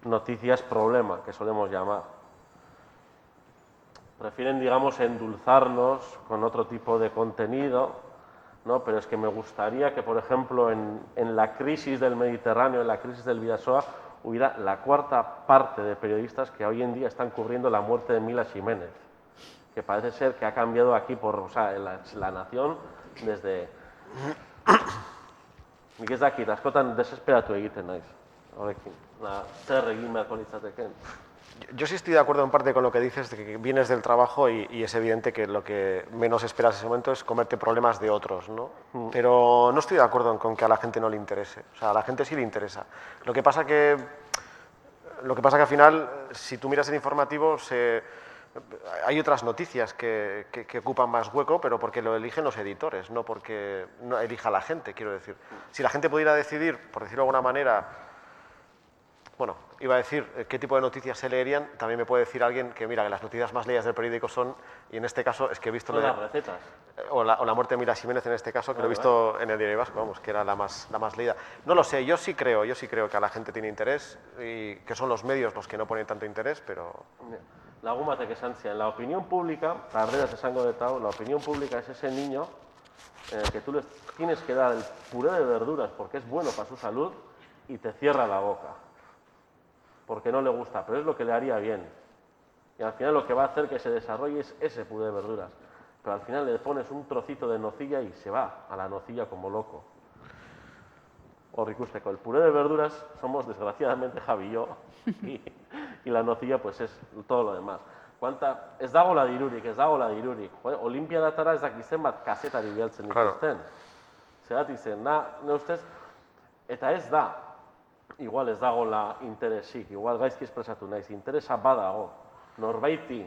E: noticias problema, que solemos llamar. Prefieren, digamos, endulzarnos con otro tipo de contenido, ¿no? Pero es que me gustaría que, por ejemplo, en, en la crisis del Mediterráneo, en la crisis del Vidasoa, hubiera la cuarta parte de periodistas que hoy en día están cubriendo la muerte de Mila Jiménez que parece ser que ha cambiado aquí por, o sea, la nación desde... Nik ez dakit, askotan desesperatu egiten naiz, horrekin. Na, zer egin beharko litzateken.
F: Yo- sí estoy de acuerdo en parte con lo que dices, de que vienes del trabajo y, y es evidente que lo que menos esperas en ese momento es comerte problemas de otros, ¿no? Pero no estoy de acuerdo en con que a la gente no le interese. O sea, a la gente sí le interesa. Lo que pasa que, lo que, pasa que al final, si tú miras el informativo, se, hay otras noticias que, que- que ocupan más hueco, pero porque lo eligen los editores, no porque no elija la gente, quiero decir. Si la gente pudiera decidir, por decirlo de alguna manera, bueno, iba a decir eh, qué tipo de noticias se leerían. También me puede decir alguien que, mira, que las noticias más leídas del periódico son, y en este caso es que he visto... de-
E: las recetas.
F: eh, o, la, o la muerte de Mila Jiménez en este caso, que lo he
E: Vale,
F: visto en el diario Vasco, vamos, que era la más, la más leída. No lo sé, yo sí creo, yo sí creo que a la gente tiene interés y que son los medios los que no ponen tanto interés, pero...
E: Lagun batek esan zian, la opinión pública, tarderas esango de tau, la opinión pública es ese niño en el que tú les tienes que dar el puré de verduras porque es bueno para su salud y te cierra la boca. Porque no le gusta, pero es lo que le haría bien. Y al final lo que va a hacer que se desarrolle es ese puré de verduras. Pero al final le pones un trocito de nocilla y se va a la nocilla como loco. Hor ikusteko, el puré de verduras somos desgraciadamente Javi y yo, y la nocilla pues es todo lo demás. Kuanta, ez dagoela dirurik, ez dagoela dirurik. Jo, Olimpiadatara ez dakit zenbat kazetari bialtzen
F: Claro.
E: dituzten. Zeratik zen, na, ne ustez, eta ez da, igual ez dagoela interesik, igual gaizki espresatu naiz, interesa badago, norbaiti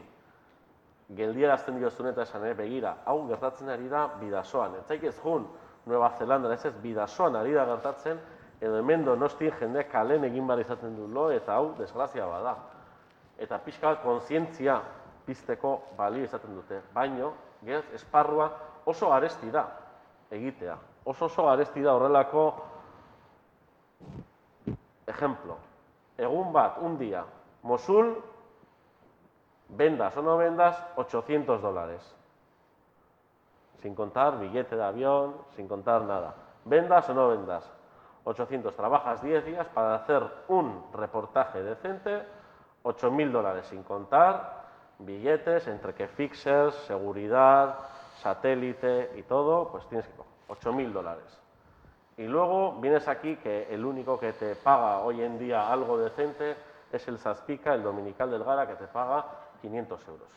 E: geldierazten diozun eta esan, eh, begira, hau gertatzen ari da bidasoan. Etzaik ez jun, Nueva Zelanda, ez ez, bidasoan ari da gertatzen, edo hemen donostin jendeak kalen egin behar izaten du lo, eta hau desgrazia bada. Eta pixka kontzientzia pizteko balio izaten dute. Baino, gez, esparrua oso garesti da egitea. Oso oso garesti da horrelako ejemplo. Egun bat, un día, Mosul, vendas o no vendas, 800 dólares. Sin contar billete de avión, sin contar nada. Vendas o no vendas, 800. Trabajas 10 días para hacer un reportaje decente, 8.000 dólares sin contar billetes, entre que fixers, seguridad, satélite y todo, pues tienes que 8.000 dólares. Y luego vienes aquí que el único que te paga hoy en día algo decente es el Saspica, el dominical del Gara, que te paga 500 euros.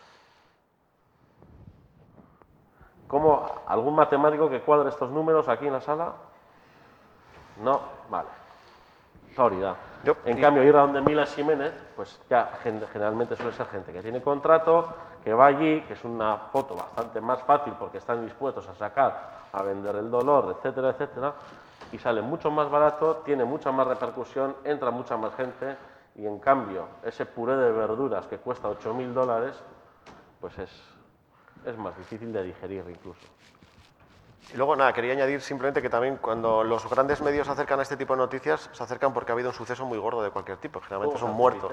E: ¿Cómo algún matemático que cuadre estos números aquí en la sala? No, vale. Autoridad.
F: Yo-
E: en cambio, ir a donde Mila Jiménez, pues ya generalmente suele ser gente que tiene contrato, que va allí, que es una foto bastante más fácil porque están dispuestos a sacar, a vender el dolor, etcétera, etcétera, y sale mucho más barato, tiene mucha más repercusión, entra mucha más gente, y en cambio, ese puré de verduras que cuesta 8.000 dólares, pues es, es más difícil de digerir incluso.
F: Y luego, nada, quería añadir simplemente que también cuando los grandes medios se acercan a este tipo de noticias, se acercan porque ha habido un suceso muy gordo de cualquier tipo, generalmente
E: Oh,
F: son muertos.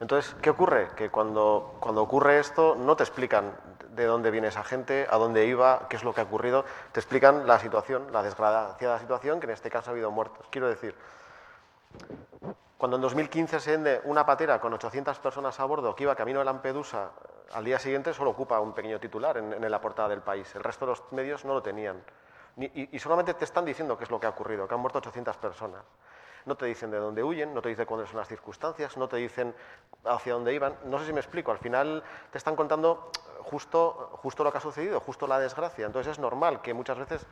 F: Entonces, ¿qué ocurre? Que cuando, cuando ocurre esto, no te explican de dónde viene esa gente, a dónde iba, qué es lo que ha ocurrido, te explican la situación, la desgraciada situación, que en este caso ha habido muertos. Quiero decir, cuando en 2015 se vende una patera con 800 personas a bordo que iba camino de Lampedusa, al día siguiente solo ocupa un pequeño titular en, en la portada del país. El resto de los medios no lo tenían. Y solamente te están diciendo qué es lo que ha ocurrido, que han muerto 800 personas. No te dicen de dónde huyen, no te dicen cuáles son las circunstancias, no te dicen hacia dónde iban. No sé si me explico. Al final te están contando justo, justo lo que ha sucedido, justo la desgracia. Entonces es normal que muchas veces,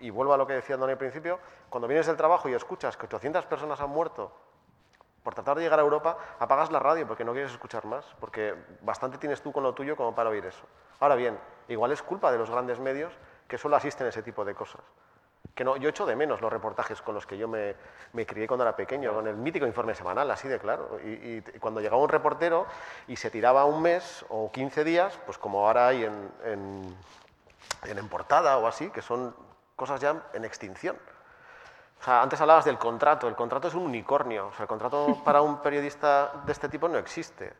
F: y vuelvo a lo que decía Andoni al principio, cuando vienes del trabajo y escuchas que 800 personas han muerto por tratar de llegar a Europa, apagas la radio porque no quieres escuchar más, porque bastante tienes tú con lo tuyo como para oír eso. Ahora bien, igual es culpa de los grandes medios que solo asisten a ese tipo de cosas. Que no, yo echo de menos los reportajes con los que yo me, crié cuando era pequeño, con el mítico informe semanal, así de claro. Y, cuando llegaba un reportero y se tiraba un mes o 15 días, pues como ahora hay en, en En Portada o así, que son cosas ya en extinción. O sea, antes hablabas del contrato. El contrato es un unicornio. O sea, el contrato para un periodista de este tipo no existe.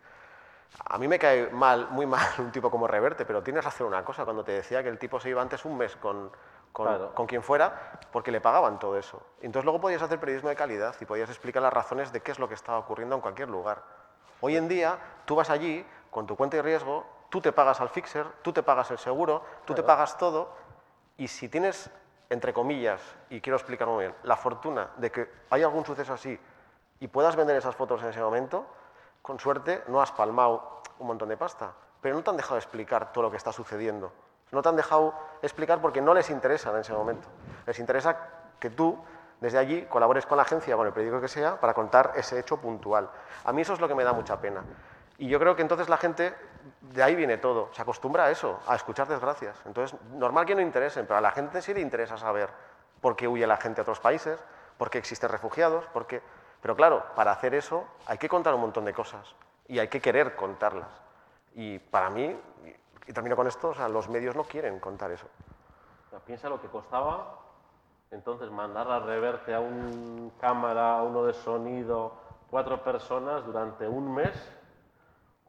F: A mí me cae mal, muy mal un tipo como Reverte, pero tienes razón una cosa, cuando te decía que el tipo se iba antes un mes con, con,
E: Claro.
F: con quien fuera, porque le pagaban todo eso. Y entonces luego podías hacer periodismo de calidad y podías explicar las razones de qué es lo que estaba ocurriendo en cualquier lugar. Hoy en día, tú vas allí con tu cuenta de riesgo, tú te pagas al fixer, tú te pagas el seguro, tú te pagas todo, y si tienes, entre comillas, y quiero explicar muy bien, la fortuna de que hay algún suceso así y puedas vender esas fotos en ese momento, con suerte no has palmado un montón de pasta, pero no te han dejado explicar todo lo que está sucediendo. No te han dejado explicar porque no les interesa en ese momento. Les interesa que tú, desde allí, colabores con la agencia con el periódico que sea para contar ese hecho puntual. A mí eso es lo que me da mucha pena. Y yo creo que entonces la gente, de ahí viene todo, se acostumbra a eso, a escuchar desgracias. Entonces, normal que no interesen, pero a la gente sí le interesa saber por qué huye la gente a otros países, por qué existen refugiados, por qué... Pero claro, para hacer eso hay que contar un montón de cosas y hay que querer contarlas. Y para mí, y- termino con esto, o sea, los medios no quieren contar eso.
E: Piensa lo que costaba entonces mandar a reverte a un cámara, a uno de sonido, cuatro personas durante un mes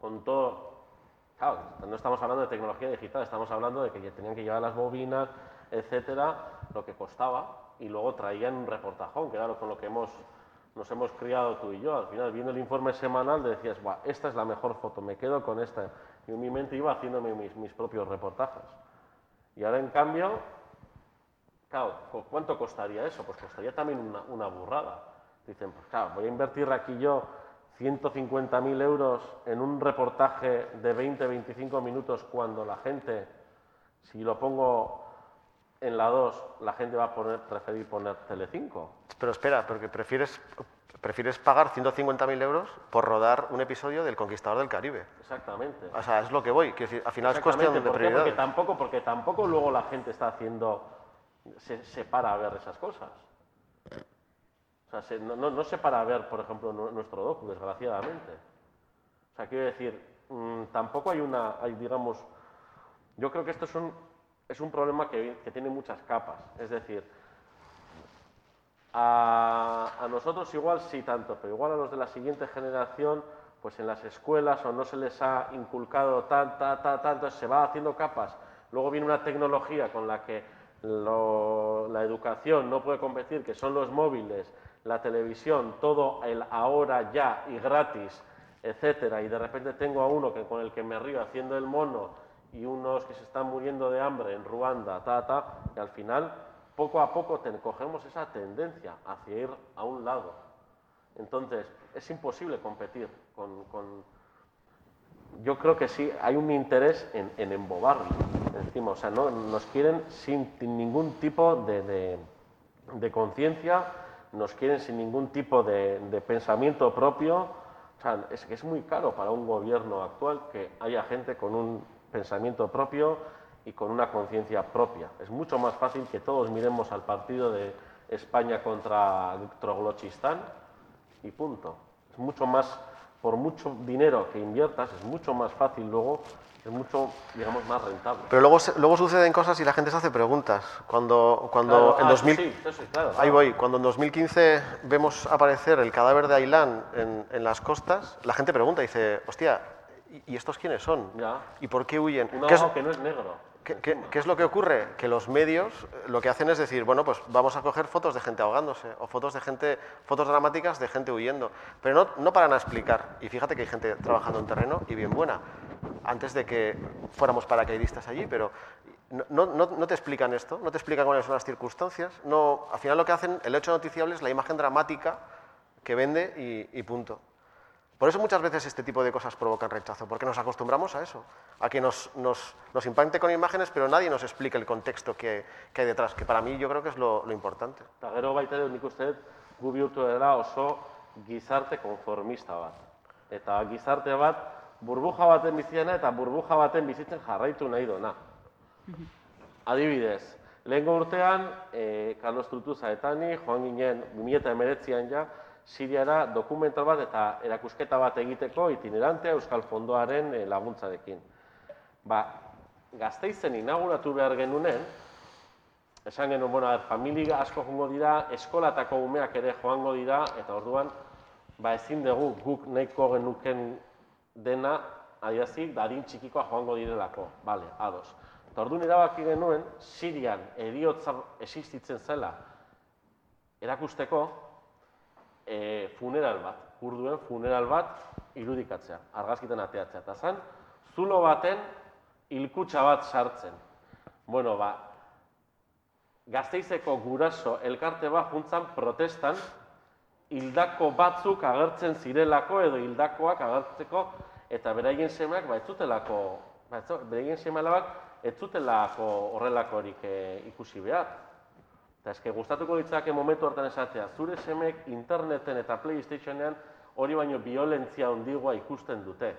E: con todo. Claro, no estamos hablando de tecnología digital, estamos hablando de que tenían que llevar las bobinas, etcétera, lo que costaba, y luego traían un reportajón, que era con lo que hemos, nos hemos criado tú y yo. Al final, viendo el informe semanal, decías, Buah, esta es la mejor foto, me quedo con esta. Y en mi mente iba haciéndome mis, mis propios reportajes. Y ahora, en cambio, claro, ¿cu- ¿cuánto costaría eso? Pues costaría también una, una burrada. Dicen, pues claro, voy a invertir aquí yo 150.000 euros en un reportaje de 20-25 minutos cuando la gente, si lo pongo en la 2, la gente va a poner, preferir poner Telecinco.
F: Pero espera, porque prefieres, prefieres pagar 150.000 euros por rodar un episodio del Conquistador del Caribe.
E: Exactamente.
F: O sea, es lo que voy. Decir, al final es cuestión de prioridades.
E: Porque tampoco, porque tampoco luego la gente está haciendo, se, se para a ver esas cosas. No, se para ver, por ejemplo, nu- nuestro docu, desgraciadamente. O sea, quiero decir, mm, tampoco hay una, hay, digamos, yo creo que esto es un, es un problema que, tiene muchas capas. Es decir, a, nosotros igual sí tanto, pero igual a los de la siguiente generación, pues en las escuelas o no se les ha inculcado tan, ta, ta, tanto, se va haciendo capas. Luego viene una tecnología con la que la educación no puede competir, que son los móviles, la televisión, todo el ahora, ya y gratis, etcétera, y de repente tengo a uno que, con el que me río haciendo el mono y unos que se están muriendo de hambre en Ruanda, ta, ta, y al final, poco a poco ten- cogemos esa tendencia hacia ir a un lado. Entonces, es imposible competir con... con- Yo creo que sí, hay un interés en, en embobarlo encima, o sea, no, nos quieren sin ningún tipo de- de conciencia, nos quieren sin ningún tipo de, pensamiento propio. O sea, es que es muy caro para un gobierno actual que haya gente con un pensamiento propio y con una conciencia propia. Es mucho más fácil que todos miremos al partido de España contra Troglochistan y punto. Es mucho más, por mucho dinero que inviertas, es mucho más fácil luego, es mucho, digamos, más rentable.
F: Pero luego, luego suceden cosas y la gente se hace preguntas. Cuando, cuando
E: Claro,
F: en
E: ah,
F: 2000...
E: sí, sí, sí, claro,
F: Ahí voy. Cuando en 2015 vemos aparecer el cadáver de Ailán en, en las costas, la gente pregunta, dice, hostia, ¿y, estos quiénes son?
E: Ya.
F: ¿Y por qué huyen?
E: Un
F: ¿Qué es,
E: que no es negro.
F: qué- qué- qué es lo que ocurre? Que los medios eh, lo que hacen es decir, bueno, pues vamos a coger fotos de gente ahogándose o fotos de gente, fotos dramáticas de gente huyendo. Pero no, no paran a explicar. Y fíjate que hay gente trabajando en terreno y bien buena. Antes de que fuéramos paracaidistas allí, pero no, no- no- te explican esto, no te explican cuáles son las circunstancias. No, al final lo que hacen, el hecho noticiable es la imagen dramática que vende y, y punto. Por eso muchas veces este tipo de cosas provocan rechazo, porque nos acostumbramos a eso, a que nos, nos, nos impacte con imágenes, pero nadie nos explica el contexto que, que hay detrás, que para mí yo creo que es lo, lo importante.
E: Eta baita ere nik uste dut gu bihurtu dela oso gizarte konformista bat. Eta gizarte bat burbuja baten biziena eta burbuja baten bizitzen jarraitu nahi dona. Adibidez, lehengo urtean, e, Carlos Trutuza eta ni joan ginen 2019an ja, Siriara dokumental bat eta erakusketa bat egiteko itinerantea Euskal Fondoaren e, laguntzarekin. Ba, gazteizen inauguratu behar genunen, Esan genuen, bueno, a ber, familia asko joango dira, eskolatako umeak ere joango dira, eta orduan, ba ezin dugu guk nahiko genuken dena, adiazi, dadin txikikoa joango direlako. Bale, ados. Eta orduan erabaki genuen, Sirian eriotza existitzen zela erakusteko, e, funeral bat, kurduen funeral bat irudikatzea, argazkiten ateatzea. Eta zan, zulo baten hilkutxa bat sartzen. Bueno, ba, Gazteizeko guraso elkarte bat juntzan protestan hildako batzuk agertzen zirelako edo hildakoak agertzeko eta beraien semeak ba ez zutelako ba beraien seme alabak ez zutelako horrelakorik eh, ikusi behar. Eta eske gustatuko litzake momentu hartan esatea, zure semek interneten eta PlayStationean hori baino violentzia handigoa ikusten dute.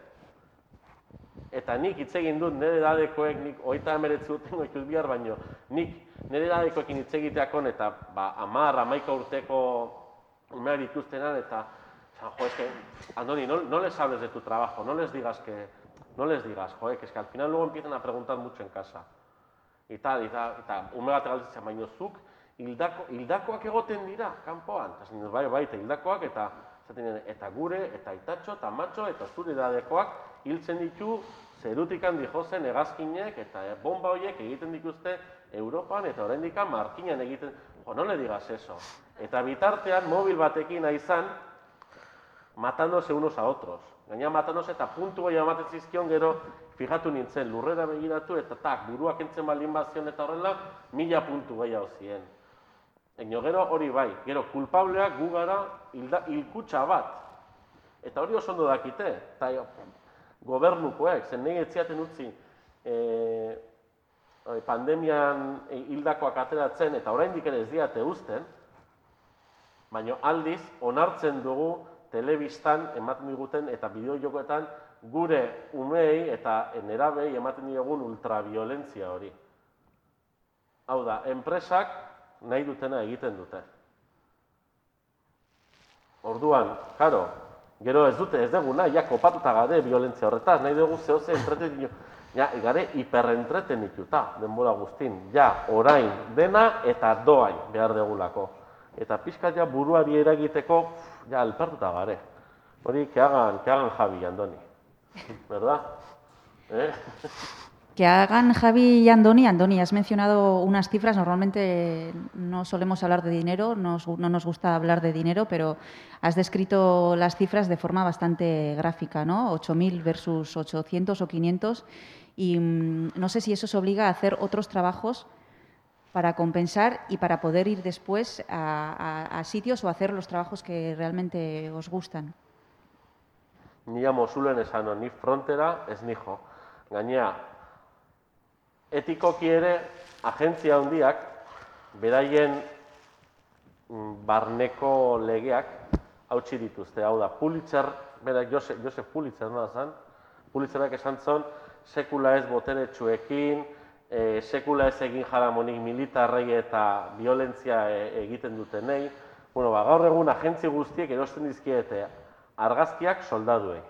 E: Eta nik hitz egin dut nire edadekoek, nik hogeita emeretzi urtengo ikut bihar, baino nik nire edadekoekin hitz egiteakon eta ba, amar, amaika urteko umeak dituztenan eta esan, jo, es que, Andoni, no, no les hables de tu trabajo, no les digas que, no les digas, jo, que es que al final luego empiezan a preguntar mucho en casa. Y tal, y tal, eta ume bat galdetzen, baino zuk hildako, hildakoak egoten dira, kanpoan. Eta dut, bai, bai, eta hildakoak, eta nien, eta gure, eta itatxo, eta matxo, eta zure dadekoak hiltzen ditu zerutikan dijozen hegazkinek, eta eh, bomba horiek egiten dituzte Europan, eta oraindikan markinan egiten, jo, no le digas eso. Eta bitartean, mobil batekin izan, matándose unos a otros. Gaina matándose eta puntu gehiago ematen zizkion gero, fijatu nintzen, lurrera begiratu eta tak, buruak entzen baldin bazion eta horrela, mila puntu gehiago ziren. Eino gero hori bai, gero kulpableak gu gara hilda, hilkutxa bat. Eta hori oso ondo dakite, eta gobernukoek, zen nahi etziaten utzi e, pandemian hildakoak ateratzen eta oraindik ere ez diate uzten, baina aldiz onartzen dugu telebistan ematen diguten eta bideojokoetan gure umei eta nerabei ematen diogun ultraviolentzia hori. Hau da, enpresak nahi dutena egiten dute. Orduan, karo, gero ez dute, ez dugu nahi, ja, kopatuta gade violentzia horretaz, nahi dugu zehose entretenitu, ja, gare hiperentretenituta denbora guztin, ja, orain dena eta doain behar degulako. Eta pixka ja buruari eragiteko, ja, alpertuta gare. Hori, que hagan, que hagan Javi, Andoni. ¿Verdad? ¿Eh?
D: Que hagan Javi y Andoni. Andoni, has mencionado unas cifras. Normalmente no solemos hablar de dinero, no nos gusta hablar de dinero, pero has descrito las cifras de forma bastante gráfica, ¿no? 8.000 versus 800 o 500. Y mm, no sé si eso os obliga a hacer otros trabajos para compensar y para poder ir después a, a sitios o hacer los trabajos que realmente os gustan.
E: Ni amo zulen esan, ni frontera ez nijo. Gainea, etikoki ere agentzia handiak beraien mm, barneko legeak hautsi dituzte. Hau da, Pulitzer, berak Josef, Josef Pulitzer nola zen, Pulitzerak esan zon, sekula ez boteretsuekin, e, sekula ez egin jaramonik militarrei eta violentzia e, egiten dutenei. Bueno, ba, gaur egun agentzi guztiek erosten dizkiete argazkiak soldaduei.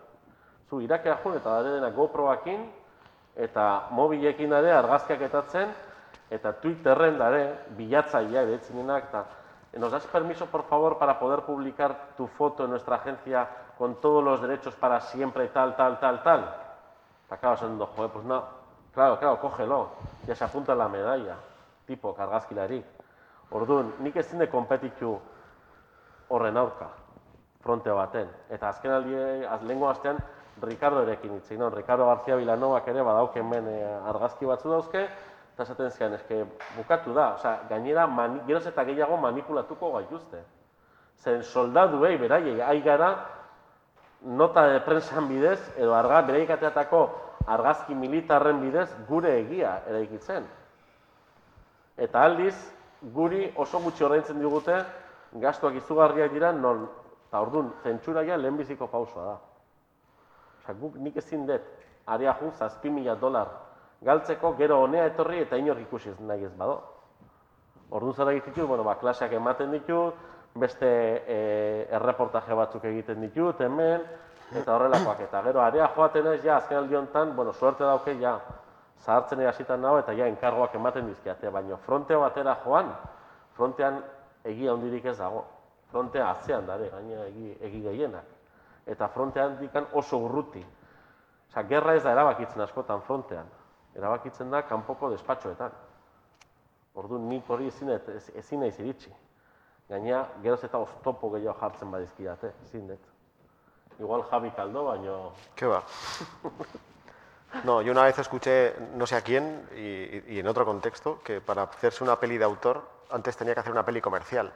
E: Zu, irakea jun eta dara dena GoProakin, eta mobilekin ere argazkiak etatzen, eta Twitterren dare, bilatzaia eretzinenak, eta nos das permiso, por favor, para poder publicar tu foto en nuestra agencia con todos los derechos para siempre, tal, tal, tal, tal. Eta, claro, esan joder, pues no, claro, claro, cógelo, ya se apunta la medalla, tipo, kargazkilarik. Orduan, nik ez zinde kompetitu horren aurka, frontea baten. Eta azken aldi, lengo astean, Ricardo erekin hitz egin, Ricardo García Villanovak ere badauken men eh, argazki batzu dauzke, eta esaten zian, eske bukatu da, osea, gainera mani, geroz eta gehiago manipulatuko gaituzte. Zen soldaduei beraiei ai gara nota de prensan bidez edo arga beraiek ateatako argazki militarren bidez gure egia eraikitzen. Eta aldiz, guri oso gutxi ordaintzen digute gastuak izugarriak dira non, eta orduan, zentsuraia lehenbiziko pausoa da. Osa, guk nik ezin dut, area ju, zazpi mila dolar galtzeko, gero honea etorri eta inor ikusi nahi ez bado. Ordu zara egiten bueno, ba, klaseak ematen ditu, beste e, erreportaje batzuk egiten ditut, hemen, eta horrelakoak. Eta gero, area joaten ez, ja, azken aldi honetan, bueno, suerte dauke, ja, zahartzen hasitan nago, eta ja, enkargoak ematen dizkiate, baina fronte batera joan, frontean egia hondirik ez dago. Frontea atzean dare, gaina egi, egi gehienak eta frontean dikan oso urruti. Osa, gerra ez da erabakitzen askotan frontean. Erabakitzen da kanpoko despatxoetan. Ordu nik hori ezin, ezin naiz iritsi. Gaina, geroz eta oztopo gehiago jartzen badizkidate, ezin dut. Igual Javi Caldo, baino...
F: ¿Qué va? No, yo una vez escuché, no sé a quién, y, y, en otro contexto, que para hacerse una peli de autor, antes tenía que hacer una peli comercial.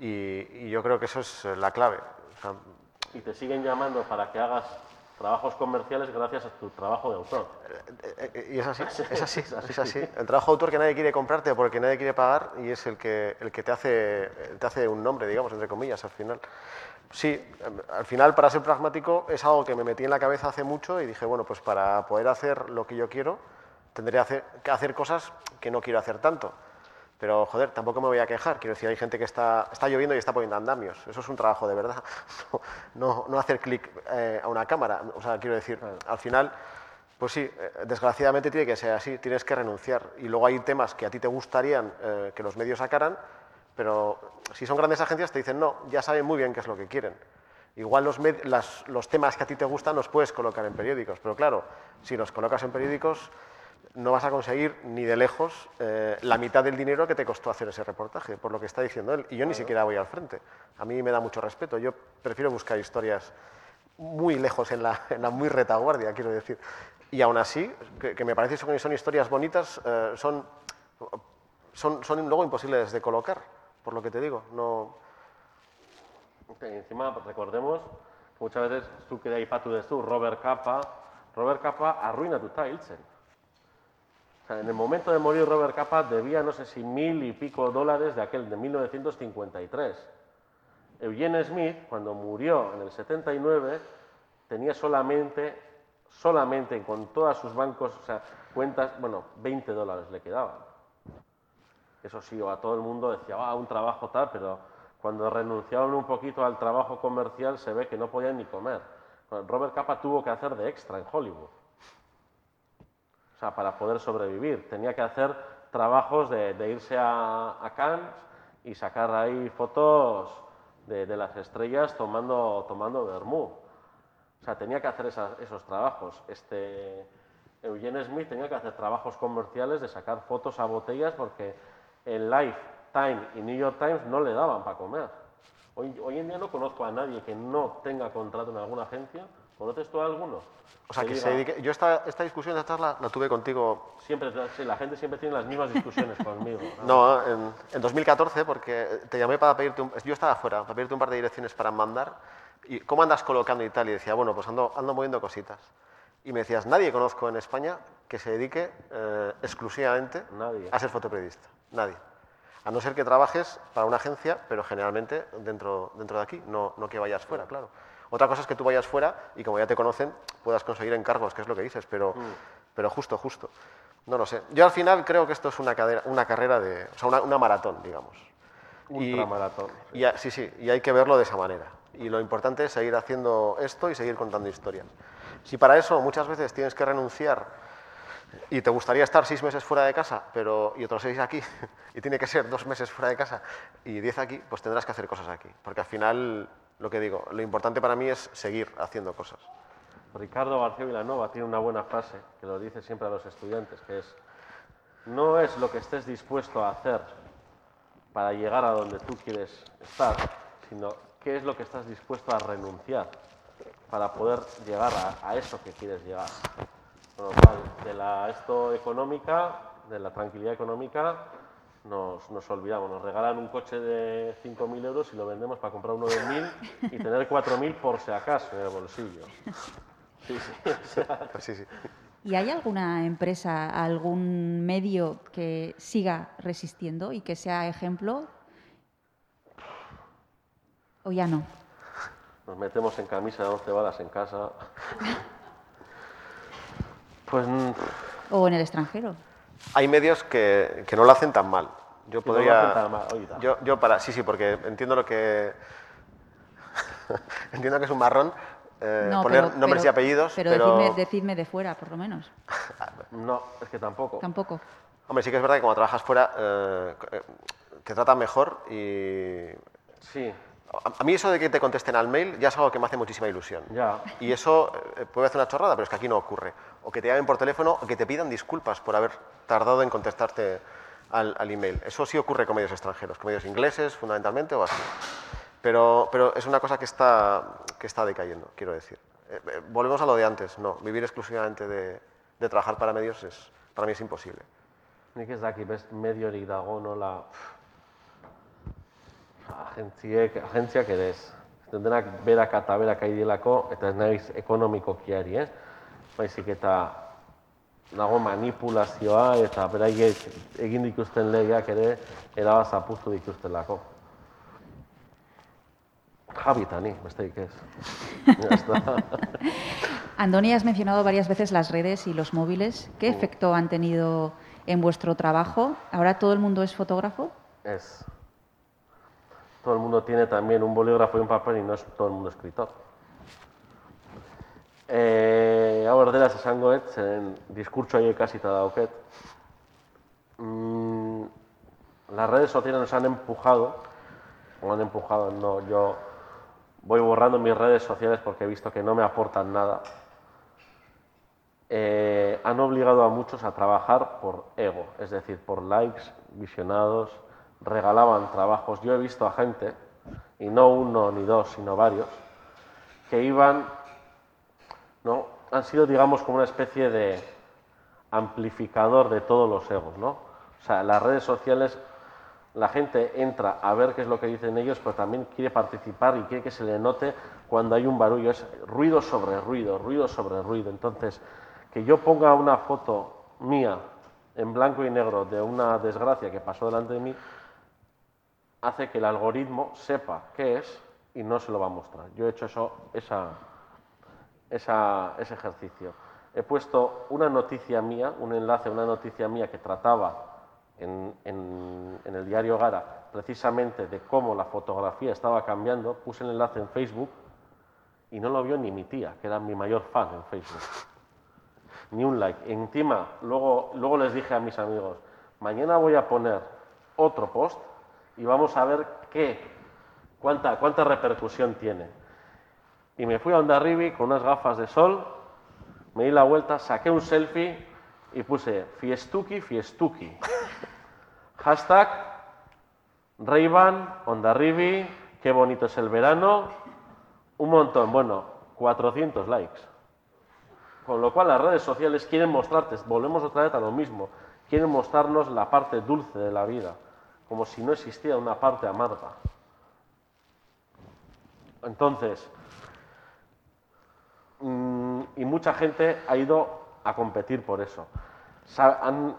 F: Y, y yo creo que eso es la clave. O sea,
E: y te siguen llamando para que hagas trabajos comerciales gracias a tu trabajo de autor.
F: Eh, eh, eh, y es así, es así, es así. El trabajo de autor que nadie quiere comprarte porque nadie quiere pagar y es el que, el que te, hace, te hace un nombre, digamos, entre comillas, al final. Sí, al final, para ser pragmático, es algo que me metí en la cabeza hace mucho y dije, bueno, pues para poder hacer lo que yo quiero, tendré que hacer cosas que no quiero hacer tanto. Pero, joder, tampoco me voy a quejar. Quiero decir, hay gente que está, está lloviendo y está poniendo andamios. Eso es un trabajo de verdad. No, no, hacer clic eh, a una cámara. O sea, quiero decir, al final, pues sí, eh, desgraciadamente tiene que ser así. Tienes que renunciar. Y luego hay temas que a ti te gustarían eh, que los medios sacaran, pero si son grandes agencias te dicen, no, ya saben muy bien qué es lo que quieren. Igual los, las, los temas que a ti te gustan los puedes colocar en periódicos, pero claro, si los colocas en periódicos no vas a conseguir ni de lejos eh, la mitad del dinero que te costó hacer ese reportaje, por lo que está diciendo él. Y yo ni siquiera voy al frente. A mí me da mucho respeto. Yo prefiero buscar historias muy lejos, en la, muy retaguardia, quiero decir. Y aún así, que, me parece que son historias bonitas, eh, son, son, son luego imposibles de colocar, por lo que te digo. No...
E: encima, recordemos muchas veces, zuk ere aipatu duzu, Robert Capa, Robert Capa arruinatuta hiltzen. O sea, en el momento de morir Robert Capa debía no sé si mil y pico dólares de aquel de 1953. Eugene Smith, cuando murió en el 79, tenía solamente, solamente con todas sus bancos, o sea, cuentas, bueno, 20 dólares le quedaban. Eso sí, a todo el mundo decía, ah, un trabajo tal, pero cuando renunciaron un poquito al trabajo comercial se ve que no podían ni comer. Robert Capa tuvo que hacer de extra en Hollywood. O sea, para poder sobrevivir. Tenía que hacer trabajos de, de irse a, a Cannes y sacar ahí fotos de, de las estrellas tomando, tomando vermú. O sea, tenía que hacer esas- esos trabajos. Este, Eugene Smith tenía que hacer trabajos comerciales de sacar fotos a botellas porque el Life, Time y New York Times no le daban para comer. Hoy, hoy en día no conozco a nadie que no tenga contrato en alguna agencia. ¿Conoces tú a alguno?
F: O sea, que
E: diga-
F: se dedique... Yo esta, esta discusión, esta charla, la tuve contigo
E: Siempre, sí, la gente siempre tiene las mismas discusiones conmigo.
F: No, en, en 2014, porque te llamé para pedirte un... Yo estaba afuera, para pedirte un par de direcciones para mandar. ¿Y cómo andas colocando y tal? Y decía, bueno, pues ando, ando moviendo cositas. Y me decías, nadie conozco en España que se dedique eh, exclusivamente
E: Nadie.
F: a ser fotoperiodista. Nadie. A no ser que trabajes para una agencia, pero generalmente dentro, dentro de aquí, no, no que vayas fuera, claro. Otra cosa es que tú vayas fuera y como ya te conocen, puedas conseguir encargos, que es lo que dices, pero, pero justo, justo. No lo sé. Yo al final creo que esto es una, cadera- una carrera de... O sea, una, una maratón, digamos. Y-
E: Ultramaratón.
F: y a- sí, sí, y hay que verlo de esa manera. Y lo importante es seguir haciendo esto y seguir contando historias. Si para eso muchas veces tienes que renunciar y te gustaría estar seis meses fuera de casa pero, y otros seis aquí, y tiene que ser dos meses fuera de casa y diez aquí, pues tendrás que hacer cosas aquí. Porque al final, lo que digo, lo importante para mí es seguir haciendo cosas.
E: Ricardo García Vilanova tiene una buena frase que lo dice siempre a los estudiantes, que es, no es lo que estés dispuesto a hacer para llegar a donde tú quieres estar, sino qué es lo que estás dispuesto a renunciar para poder llegar a, a eso que quieres llegar. De la esto económica, de la tranquilidad económica, nos, nos olvidamos. Nos regalan un coche de 5.000 euros y lo vendemos para comprar uno de 1.000 y tener 4.000 por si acaso en el bolsillo. Sí, sí, o sea,
F: Pues sí, sí.
D: ¿Y hay alguna empresa, algún medio que siga resistiendo y que sea ejemplo? ¿O ya no?
E: nos metemos en camisa de 11 balas en casa. Pues mm,
D: ¿O en el extranjero?
F: Hay medios que, que no lo hacen tan mal. Yo
E: Que no lo
F: podría...
E: hacen tan mal, oída.
F: Yo, yo para... Sí, sí, porque entiendo lo que... entiendo que es un marrón eh, poner
D: pero-
F: nombres y apellidos,
D: Pero,
F: pero...
D: Decidme, decidme de fuera, por lo menos.
E: no, es que tampoco.
D: Tampoco.
F: Hombre, sí que es verdad que cuando trabajas fuera eh, eh, te tratan mejor y...
E: Sí,
F: A, a mí eso de que te contesten al mail ya es algo que me hace muchísima ilusión.
E: ya.
F: Y eso eh, puede hacer una chorrada, pero es que aquí no ocurre. O que te llamen por teléfono o que te pidan disculpas por haber tardado en contestarte al, al email. Eso sí ocurre con medios extranjeros, con medios ingleses fundamentalmente o así. Pero, pero es una cosa que está, que está decayendo, quiero decir. Eh, eh, volvemos a lo de antes, no. Vivir exclusivamente de, de trabajar para medios es, para mí es imposible.
E: Nik ez daki best mediorik dago nola agentziek, agentziak ere ez. Denak berak eta berak aidelako, eta ez naiz ekonomikokiari, eh? Baizik eta dago manipulazioa eta beraiek egin dituzten legeak ere erabaz apustu dituztelako. Javi eta ni, besterik ez. Ya está.
D: Andoni, has mencionado varias veces las redes y los móviles. ¿Qué efecto han tenido en vuestro trabajo? ¿Ahora todo el mundo es fotógrafo?
E: Es. Todo el mundo tiene también un bolígrafo y un papel y no es todo el mundo escritor. Eh, hau erderaz esango et, zen diskurtso horiek hasita dauket. Mm, las redes sociales nos han empujado, o han empujado, no, yo voy borrando mis redes sociales porque he visto que no me aportan nada. Eh, han obligado a muchos a trabajar por ego, es decir, por likes, visionados, regalaban trabajos. Yo he visto a gente, y no uno ni dos, sino varios, que iban, ¿no? Han sido, digamos, como una especie de amplificador de todos los egos, ¿no? O sea, las redes sociales la gente entra a ver qué es lo que dicen ellos, pero también quiere participar y quiere que se le note cuando hay un barullo. Es ruido sobre ruido, ruido sobre ruido. Entonces, que yo ponga una foto mía en blanco y negro de una desgracia que pasó delante de mí, hace que el algoritmo sepa qué es y no se lo va a mostrar. Yo he hecho eso, esa, ese ejercicio. He puesto una noticia mía, un enlace a una noticia mía que trataba en, en, en, el diario Gara precisamente de cómo la fotografía estaba cambiando, puse el enlace en Facebook y no lo vio ni mi tía, que era mi mayor fan en Facebook. Ni un like. Encima, luego, luego les dije a mis amigos, mañana voy a poner otro post y vamos a ver qué, cuánta, cuánta repercusión tiene. Y me fui a Ondarribi con unas gafas de sol, me di la vuelta, saqué un selfie y puse fiestuki, fiestuki. Hashtag Ray-Ban, Ondarribi, qué bonito es el verano, un montón, bueno, 400 likes. Con lo cual las redes sociales quieren mostrarte, volvemos otra vez a lo mismo, quieren mostrarnos la parte dulce de la vida, como si no existiera una parte amarga. Entonces, y mucha gente ha ido a competir por eso. Han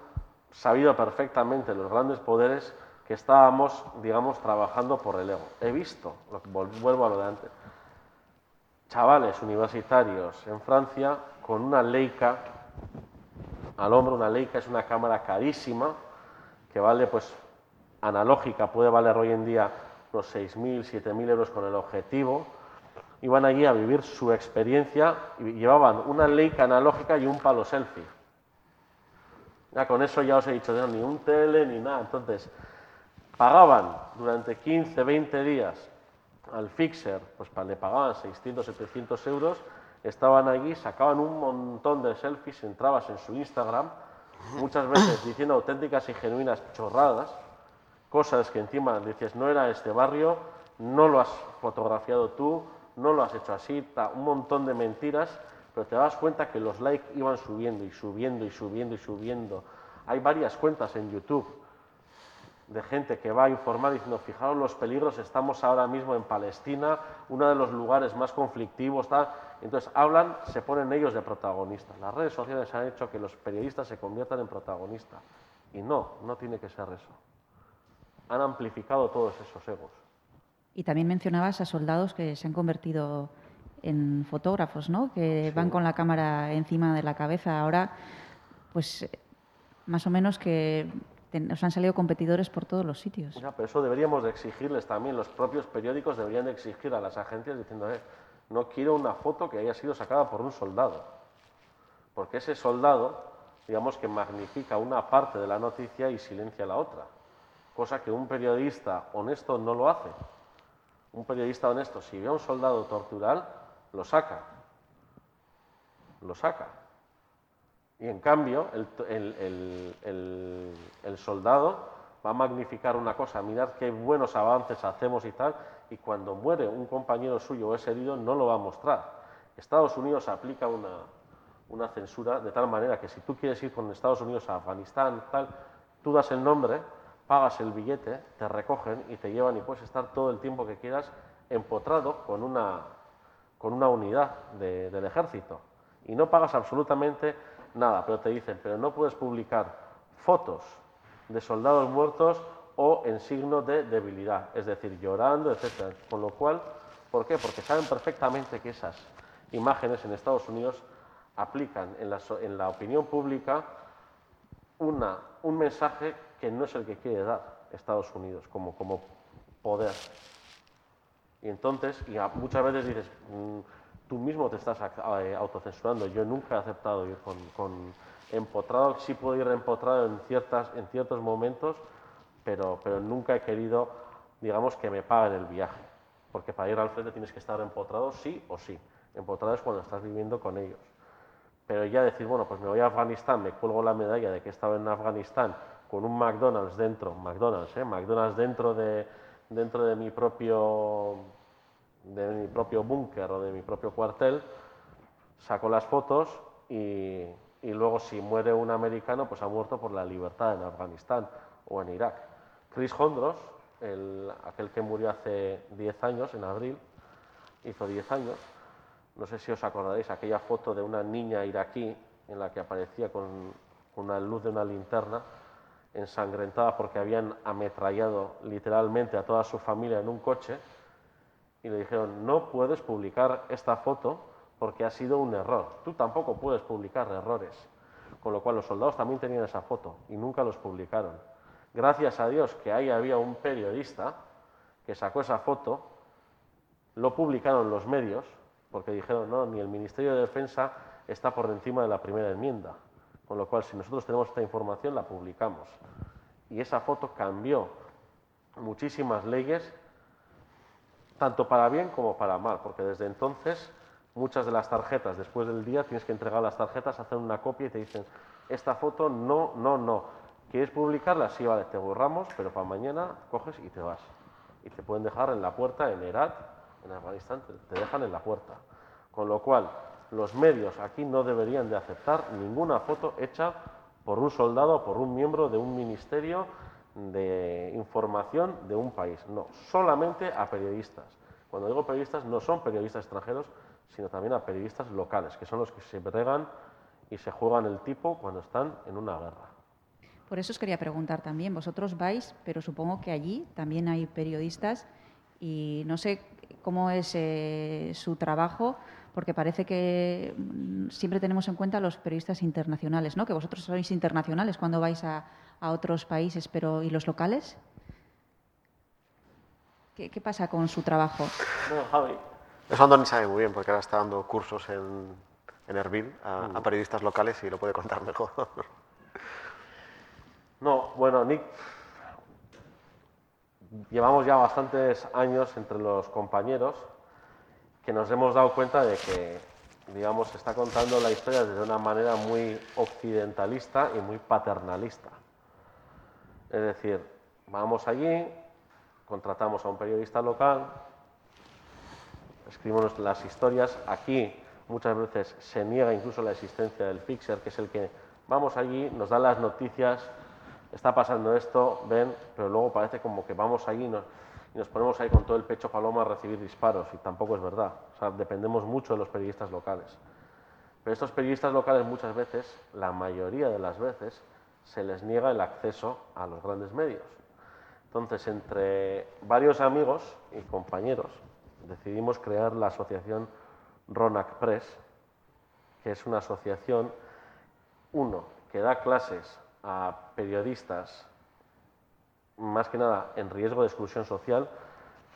E: sabido perfectamente los grandes poderes que estábamos, digamos, trabajando por el ego. He visto, vuelvo a lo de antes, chavales universitarios en Francia con una Leica al hombro, una Leica es una cámara carísima que vale, pues, analógica, puede valer hoy en día unos 6.000, 7.000 euros con el objetivo, iban allí a vivir su experiencia y llevaban una Leica analógica y un palo selfie. Ya con eso ya os he dicho, ni un tele ni nada. Entonces, pagaban durante 15, 20 días al fixer, pues le pagaban 600, 700 euros, estaban allí, sacaban un montón de selfies, entrabas en su Instagram, muchas veces diciendo auténticas y genuinas chorradas, cosas que encima dices, no era este barrio, no lo has fotografiado tú, no lo has hecho así, un montón de mentiras, pero te das cuenta que los likes iban subiendo y subiendo y subiendo y subiendo. Hay varias cuentas en YouTube de gente que va a informar diciendo, fijaros los peligros, estamos ahora mismo en Palestina, uno de los lugares más conflictivos, tal. entonces hablan, se ponen ellos de protagonistas. Las redes sociales han hecho que los periodistas se conviertan en protagonistas. Y no, no tiene que ser eso. Han amplificado todos esos egos.
D: Y también mencionabas a soldados que se han convertido en fotógrafos, ¿no? Que sí. van con la cámara encima de la cabeza. Ahora, pues más o menos que nos han salido competidores por todos los sitios.
E: Ya, pero eso deberíamos de exigirles también. Los propios periódicos deberían de exigir a las agencias diciendo, eh, no quiero una foto que haya sido sacada por un soldado. Porque ese soldado, digamos que magnifica una parte de la noticia y silencia la otra. Cosa que un periodista honesto no lo hace. Un periodista honesto, si ve a un soldado tortural, lo saca. Lo saca. Y en cambio, el, el, el, soldado va a magnificar una cosa, mirar qué buenos avances hacemos y tal, y cuando muere un compañero suyo o es herido, no lo va a mostrar. Estados Unidos aplica una, una censura de tal manera que si tú quieres ir con Estados Unidos a Afganistán, tal, tú das el nombre, pagas el billete, te recogen y te llevan y puedes estar todo el tiempo que quieras empotrado con una, con una unidad de, del ejército. Y no pagas absolutamente nada, pero te dicen, pero no puedes publicar fotos de soldados muertos o en signo de debilidad, es decir, llorando, etc. Con lo cual, ¿por qué? Porque saben perfectamente que esas imágenes en Estados Unidos aplican en la, en la opinión pública una, un mensaje que no es el que quiere dar Estados Unidos como, como poder. Y entonces, y muchas veces dices, mmm, tú mismo te estás eh, autocensurando. Yo nunca he aceptado ir con, con, empotrado, sí puedo ir empotrado en, ciertas, en ciertos momentos, pero, pero nunca he querido, digamos, que me paguen el viaje. Porque para ir al frente tienes que estar empotrado sí o sí. Empotrado es cuando estás viviendo con ellos. Pero ya decir, bueno, pues me voy a Afganistán, me cuelgo la medalla de que he estado en Afganistán con un McDonald's dentro, McDonald's, ¿eh? McDonald's dentro de, dentro de mi propio de mi propio búnker o de mi propio cuartel, saco las fotos y, y, luego si muere un americano, pues ha muerto por la libertad en Afganistán o en Irak. Chris Hondros, el, aquel que murió hace 10 años, en abril, hizo 10 años, no sé si os acordaréis, aquella foto de una niña iraquí en la que aparecía con una luz de una linterna ensangrentada porque habían ametrallado literalmente a toda su familia en un coche y le dijeron, no puedes publicar esta foto porque ha sido un error. Tú tampoco puedes publicar errores. Con lo cual los soldados también tenían esa foto y nunca los publicaron. Gracias a Dios que ahí había un periodista que sacó esa foto, lo publicaron los medios, porque dijeron, no, ni el Ministerio de Defensa está por encima de la primera enmienda. Con lo cual, si nosotros tenemos esta información, la publicamos. Y esa foto cambió muchísimas leyes, tanto para bien como para mal, porque desde entonces muchas de las tarjetas, después del día, tienes que entregar las tarjetas, hacer una copia y te dicen, esta foto no, no, no. ¿Quieres publicarla? Sí, vale, te borramos, pero para mañana coges y te vas. Y te pueden dejar en la puerta, en Herat, en Afganistán, te dejan en la puerta. Con lo cual, los medios aquí no deberían de aceptar ninguna foto hecha por un soldado o por un miembro de un ministerio de información de un país. No, solamente a periodistas. Cuando digo periodistas, no son periodistas extranjeros, sino también a periodistas locales, que son los que se bregan y se juegan el tipo cuando están en una guerra.
D: Por eso os quería preguntar también, vosotros vais, pero supongo que allí también hay periodistas y no sé cómo es eh, su trabajo, porque parece que mm, siempre tenemos en cuenta los periodistas internacionales, ¿no? Que vosotros sois internacionales cuando vais a, otros países, pero ¿y los locales? ¿Qué, pasa con su trabajo?
F: No, Javi. Eso Andoni sabe muy bien, porque ahora está dando cursos en, en Erbil a, a, periodistas locales y lo puede contar mejor.
E: No, bueno, Nick, llevamos ya bastantes años entre los compañeros que nos hemos dado cuenta de que, digamos, se está contando la historia de una manera muy occidentalista y muy paternalista. Es decir, vamos allí, contratamos a un periodista local, escribimos las historias. Aquí muchas veces se niega incluso la existencia del fixer, que es el que vamos allí, nos da las noticias, está pasando esto, ven, pero luego parece como que vamos allí y nos, ponemos ahí con todo el pecho paloma a recibir disparos, y tampoco es verdad. O sea, dependemos mucho de los periodistas locales. Pero estos periodistas locales muchas veces, la mayoría de las veces, se les niega el acceso a los grandes medios. Entonces, entre varios amigos y compañeros, decidimos crear la asociación Ronac Press, que es una asociación, uno, que da clases a periodistas, más que nada en riesgo de exclusión social,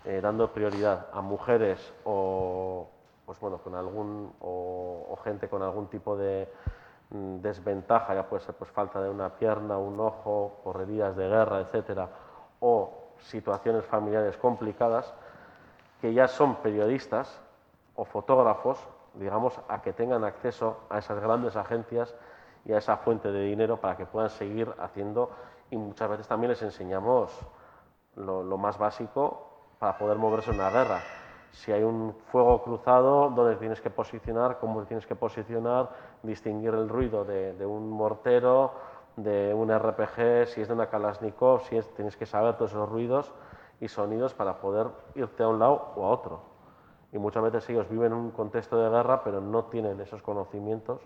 E: eh, dando prioridad a mujeres o, pues bueno, con algún, o, gente con algún tipo de mm, desventaja, ya puede ser pues, falta de una pierna, un ojo, correrías de guerra, etcétera, o situaciones familiares complicadas, que ya son periodistas o fotógrafos, digamos, a que tengan acceso a esas grandes agencias y a esa fuente de dinero para que puedan seguir haciendo y muchas veces también les enseñamos lo, más básico para poder moverse en una guerra. Si hay un fuego cruzado, dónde tienes que posicionar, cómo tienes que posicionar, distinguir el ruido de, un mortero, de un RPG, si es de una Kalashnikov, si es, tienes que saber todos esos ruidos y sonidos para poder irte a un lado o a otro. Y muchas veces ellos viven en un contexto de guerra, pero no tienen esos conocimientos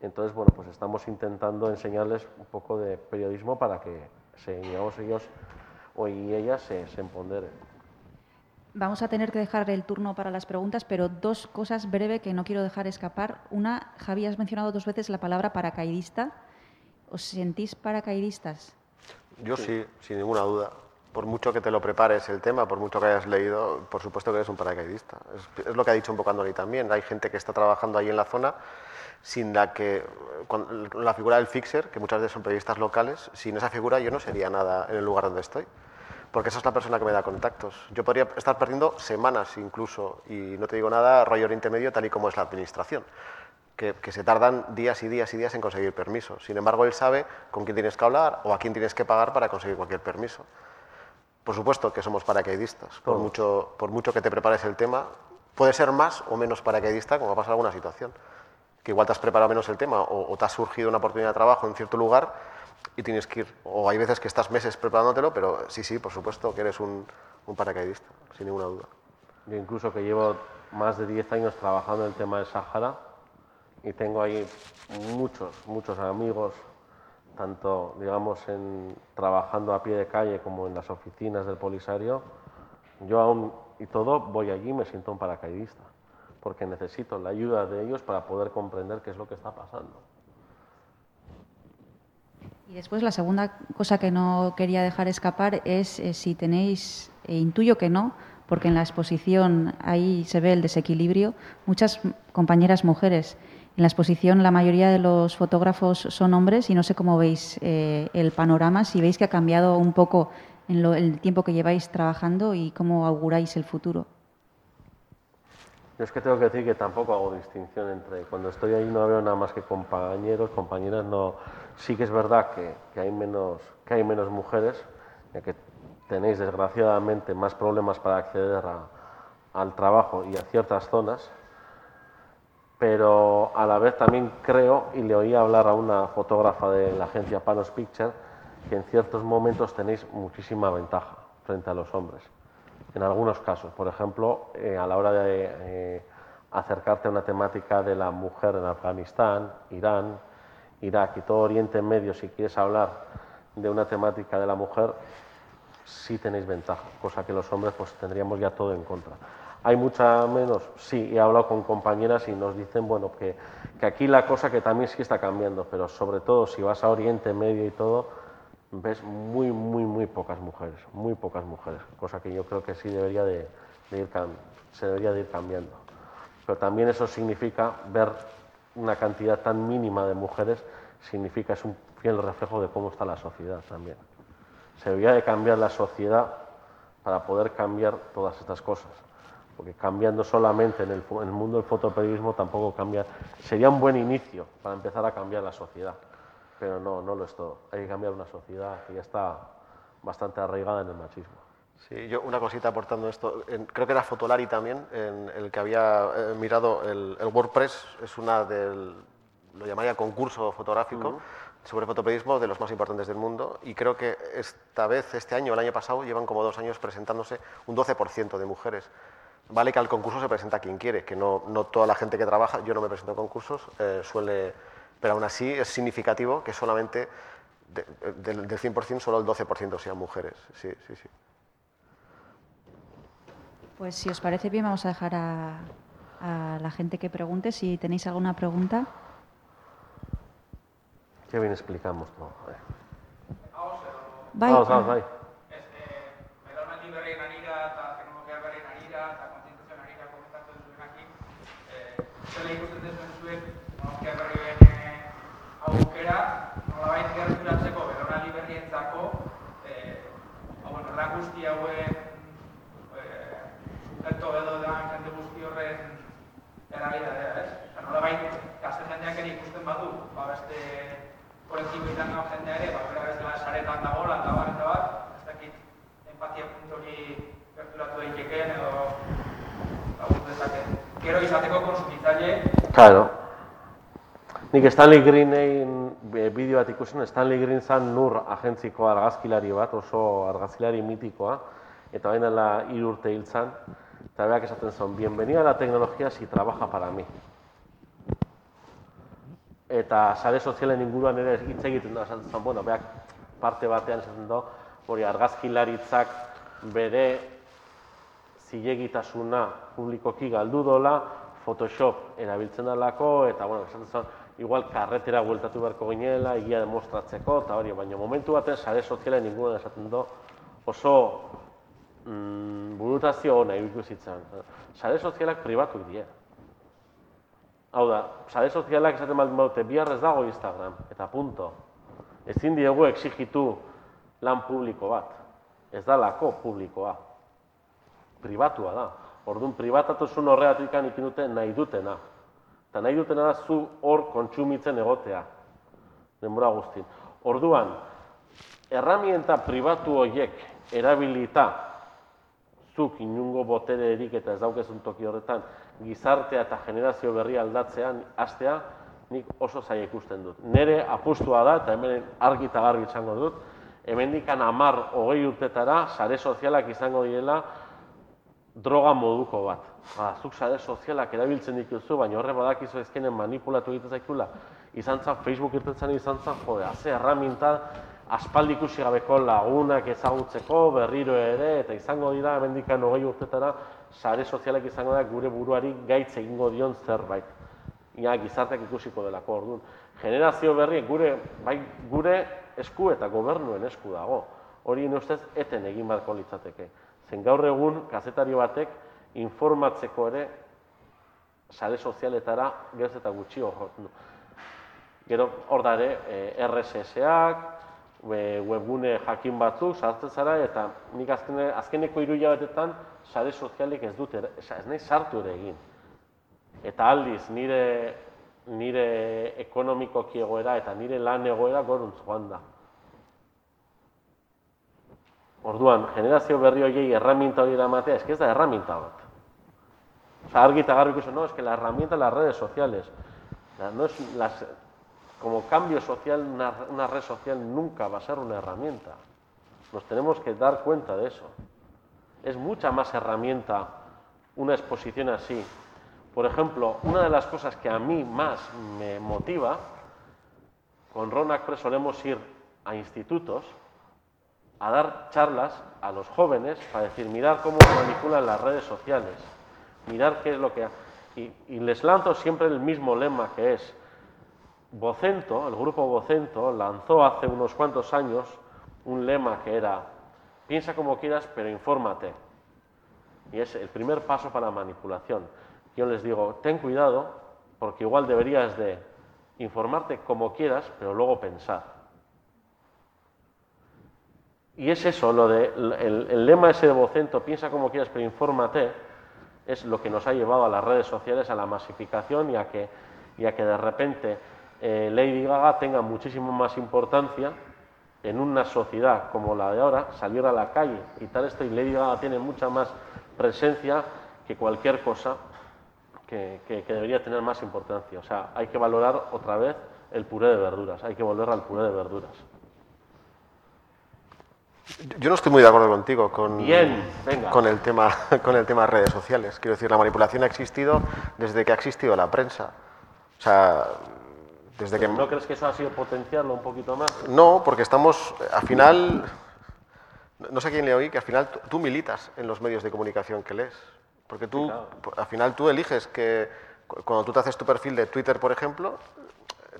E: entonces, bueno, pues estamos intentando enseñarles un poco de periodismo para que se, digamos, ellos o y ellas se, se empoderen.
D: Vamos a tener que dejar el turno para las preguntas, pero dos cosas breves que no quiero dejar escapar. Una, Javi, has mencionado dos veces la palabra paracaidista. ¿Os sentís paracaidistas?
F: Yo sí, sin ninguna duda. Por mucho que te lo prepares el tema, por mucho que hayas leído, por supuesto que eres un paracaidista. Es, es lo que ha dicho un poco Andoni también. Hay gente que está trabajando ahí en la zona sin la que la figura del fixer, que muchas veces son periodistas locales, sin esa figura yo no sería nada en el lugar donde estoy, porque esa es la persona que me da contactos. Yo podría estar perdiendo semanas incluso, y no te digo nada, rollo Oriente Medio, tal y como es la administración, que, que se tardan días y días y días en conseguir permiso. Sin embargo, él sabe con quién tienes que hablar o a quién tienes que pagar para conseguir cualquier permiso. Por supuesto que somos paracaidistas, por mucho, por mucho que te prepares el tema, puede ser más o menos paracaidista como pasa en alguna situación que igual te has preparado menos el tema o, te ha surgido una oportunidad de trabajo en cierto lugar y tienes que ir. O hay veces que estás meses preparándotelo, pero sí, sí, por supuesto que eres un, un paracaidista, sin ninguna duda.
E: Yo incluso que llevo más de 10 años trabajando en el tema del Sahara y tengo ahí muchos, muchos amigos, tanto digamos en, trabajando a pie de calle como en las oficinas del Polisario. Yo aún y todo voy allí y me siento un paracaidista, porque necesito la ayuda de ellos para poder comprender qué es lo que está pasando.
D: Y después la segunda cosa que no quería dejar escapar es eh, si tenéis, e intuyo que no, porque en la exposición ahí se ve el desequilibrio, muchas compañeras mujeres. En la exposición la mayoría de los fotógrafos son hombres y no sé cómo veis eh, el panorama, si veis que ha cambiado un poco en lo, el tiempo que lleváis trabajando y cómo auguráis el futuro.
E: Yo es que tengo que decir que tampoco hago distinción entre cuando estoy ahí no veo nada más que compañeros, compañeras, no. Sí que es verdad que, hay menos mujeres, ya que tenéis desgraciadamente más problemas para acceder al trabajo y a ciertas zonas, pero a la vez también creo, y le oí hablar a una fotógrafa de la agencia Panos Picture, que en ciertos momentos tenéis muchísima ventaja frente a los hombres en algunos casos. Por ejemplo, eh, a la hora de eh, acercarte a una temática de la mujer en Afganistán, Irán, Irak y todo Oriente Medio, si quieres hablar de una temática de la mujer, sí tenéis ventaja, cosa que los hombres pues tendríamos ya todo en contra. Hay mucha menos, sí, he hablado con compañeras y nos dicen, bueno, que, que aquí la cosa que también sí está cambiando, pero sobre todo si vas a Oriente Medio y todo, ves muy, muy, muy pocas mujeres, muy pocas mujeres, cosa que yo creo que sí debería de, ir cambiando. Pero también eso significa ver una cantidad tan mínima de mujeres, significa, es un fiel reflejo de cómo está la sociedad también. Se debería de cambiar la sociedad para poder cambiar todas estas cosas, porque cambiando solamente en el, en el mundo del fotoperiodismo tampoco cambia, sería un buen inicio para empezar a cambiar la sociedad pero no, no lo es todo. Hay que cambiar una sociedad que ya está bastante arraigada en el machismo.
F: Sí, yo una cosita aportando esto, en, creo que era Fotolari también, en el que había eh, mirado el, el, WordPress, es una del, lo llamaría concurso fotográfico uh -huh. sobre fotoperiodismo de los más importantes del mundo y creo que esta vez, este año, el año pasado, llevan como dos años presentándose un 12% de mujeres. Vale que al concurso se presenta quien quiere, que no, no toda la gente que trabaja, yo no me presento a concursos, eh, suele pero aún así es significativo que solamente de, de, del 100% solo el 12% sean mujeres. Sí, sí, sí.
D: Pues si os parece bien, vamos a dejar a, a la gente que pregunte. Si tenéis alguna pregunta.
E: Qué bien explicamos todo.
D: Bai.
E: Vamos, vamos, bai.
G: Zer ikusten aukera, nolabait gerturatzeko belaunaldi berrientzako, eh, hau, bueno, lan guzti hauen eh, edo da jende guzti horren eragidadea, ez? Eta nolabait, gazte jendeak ere ikusten badu, ba, beste kolektibo izan gau jendea ere, ba, bera bezala saretan dagoela, eta bar, eta ez dakit, empatia puntu hori gerturatu daitekeen edo lagundu dezaken. Gero izateko konsumitzaile,
E: Claro. Nik Stanley Greenein bideo bat ikusen, Stanley Green zan nur agentziko argazkilari bat, oso argazkilari mitikoa, eta baina dela hiru urte hil zan, eta beak esaten zuen, bienvenida la tecnología si trabaja para mí. Eta sare sozialen inguruan ere hitz egiten da, esaten zuen, bueno, beak parte batean esaten du, hori argazkilaritzak bere zilegitasuna publikoki galdu dola, Photoshop erabiltzen dalako, eta, bueno, esaten zuen, igual karretera bueltatu beharko ginela, egia demostratzeko, eta hori, baina momentu baten sare sozialen inguruan esaten du, oso mm, burutazio hona ikusitzen. Sare sozialak pribatuak die. Hau da, sare sozialak esaten baldin badute, bihar ez dago Instagram, eta punto. Ezin diegu exigitu lan publiko bat. Ez dalako publikoa. Pribatua da. Orduan, pribatatasun horregatik ikin dute nahi dutena. Eta nahi dutena da zu hor kontsumitzen egotea. Denbora guztin. Orduan, erramienta pribatu horiek erabilita zuk inungo botere erik eta ez daukezun toki horretan gizartea eta generazio berri aldatzean hastea, nik oso zaila ikusten dut. Nere apustua da, eta hemen argi eta garbi izango dut, hemendikan hamar hogei urtetara sare sozialak izango direla droga moduko bat. Ba, zuk sare sozialak erabiltzen dituzu, baina horre badakizu ezkenen manipulatu egiten zaikula. Izan zan, Facebook irtetzen izan zan, jode, haze erraminta aspaldi ikusi gabeko lagunak ezagutzeko, berriro ere, eta izango dira, hemendikan hogei urtetara, sare sozialak izango da gure buruari gaitz egingo dion zerbait. Ia gizarteak ikusiko delako orduan. Generazio berri gure, bai, gure esku eta gobernuen esku dago. Hori nire ustez eten egin beharko litzateke. Zen gaur egun kazetari batek informatzeko ere sare sozialetara geroz eta gutxi du. Gero hor da ere eh, RSS-ak, we- webgune jakin batzuk sartzen zara eta nik azkene, azkeneko hiru hilabetetan sare sozialik ez dut ere- ez nahi sartu ere egin. Eta aldiz nire nire ekonomikoki egoera eta nire lan egoera goruntz joan da. Orduan, generazio berri horiei erraminta hori eramatea, que ez da erraminta bat. Osa, argi eta garbi ikusten, no, es que la herramienta las redes sociales. No es las, como cambio social, una, una red social nunca va a ser una herramienta. Nos tenemos que dar cuenta de eso. Es mucha más herramienta una exposición así. Por ejemplo, una de las cosas que a mí más me motiva, con Ron Acre solemos ir a institutos a dar charlas a los jóvenes para decir, mirar cómo manipulan las redes sociales, mirar qué es lo que... ha-". Y, y les lanzo siempre el mismo lema que es, Vocento, el grupo Vocento, lanzó hace unos cuantos años un lema que era, piensa como quieras, pero infórmate. Y es el primer paso para la manipulación. Yo les digo, ten cuidado, porque igual deberías de informarte como quieras, pero luego pensar. Y es eso, lo de, el, el lema ese de piensa como quieras, pero infórmate, es lo que nos ha llevado a las redes sociales, a la masificación y a que, y a que de repente eh, Lady Gaga tenga muchísimo más importancia en una sociedad como la de ahora, salir a la calle y tal esto, y Lady Gaga tiene mucha más presencia que cualquier cosa que- que debería tener más importancia. O sea, hay que valorar otra vez el puré de verduras, hay que volver al puré de verduras.
F: Yo no estoy muy de acuerdo contigo con,
E: Bien,
F: con, el tema, con el tema redes sociales. Quiero decir, la manipulación ha existido desde que ha existido la prensa. O sea, desde que...
E: ¿No crees que eso ha sido potenciarlo un poquito más?
F: No, porque estamos, al final, no sé quién le oí, que al final tú- militas en los medios de comunicación que lees. Porque tú,
E: claro.
F: al final tú eliges que cu- cuando tú te haces tu perfil de Twitter, por ejemplo,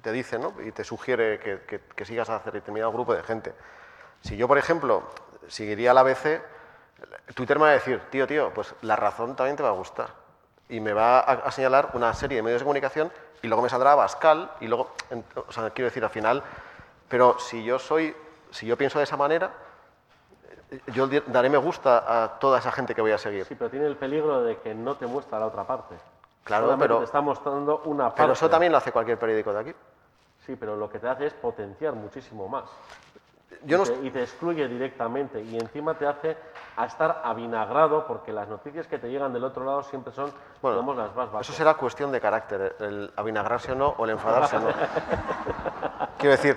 F: te dice, ¿no? Y te sugiere que, que- que sigas a determinado grupo de gente. Si yo, por ejemplo, seguiría la ABC, Twitter me va a decir, tío, tío, pues la razón también te va a gustar. Y me va a, a señalar una serie de medios de comunicación y luego me saldrá Bascal y luego, en- o sea, quiero decir, al final, pero si yo soy, si yo pienso de esa manera, eh, yo daré me gusta a toda esa gente que voy a seguir.
E: Sí, pero tiene el peligro de que no te muestra la otra parte.
F: Claro,
E: Solamente
F: pero-
E: te está mostrando una parte.
F: Pero eso también lo hace cualquier periódico de aquí.
E: Sí, pero lo que te hace es potenciar muchísimo más.
F: Yo no
E: y, te, y te excluye directamente y encima te hace a estar avinagrado porque las noticias que te llegan del otro lado siempre son,
F: Bueno,
E: digamos, las más bajas.
F: Eso será cuestión de carácter, el avinagrarse o no, o el enfadarse o no. Quiero decir,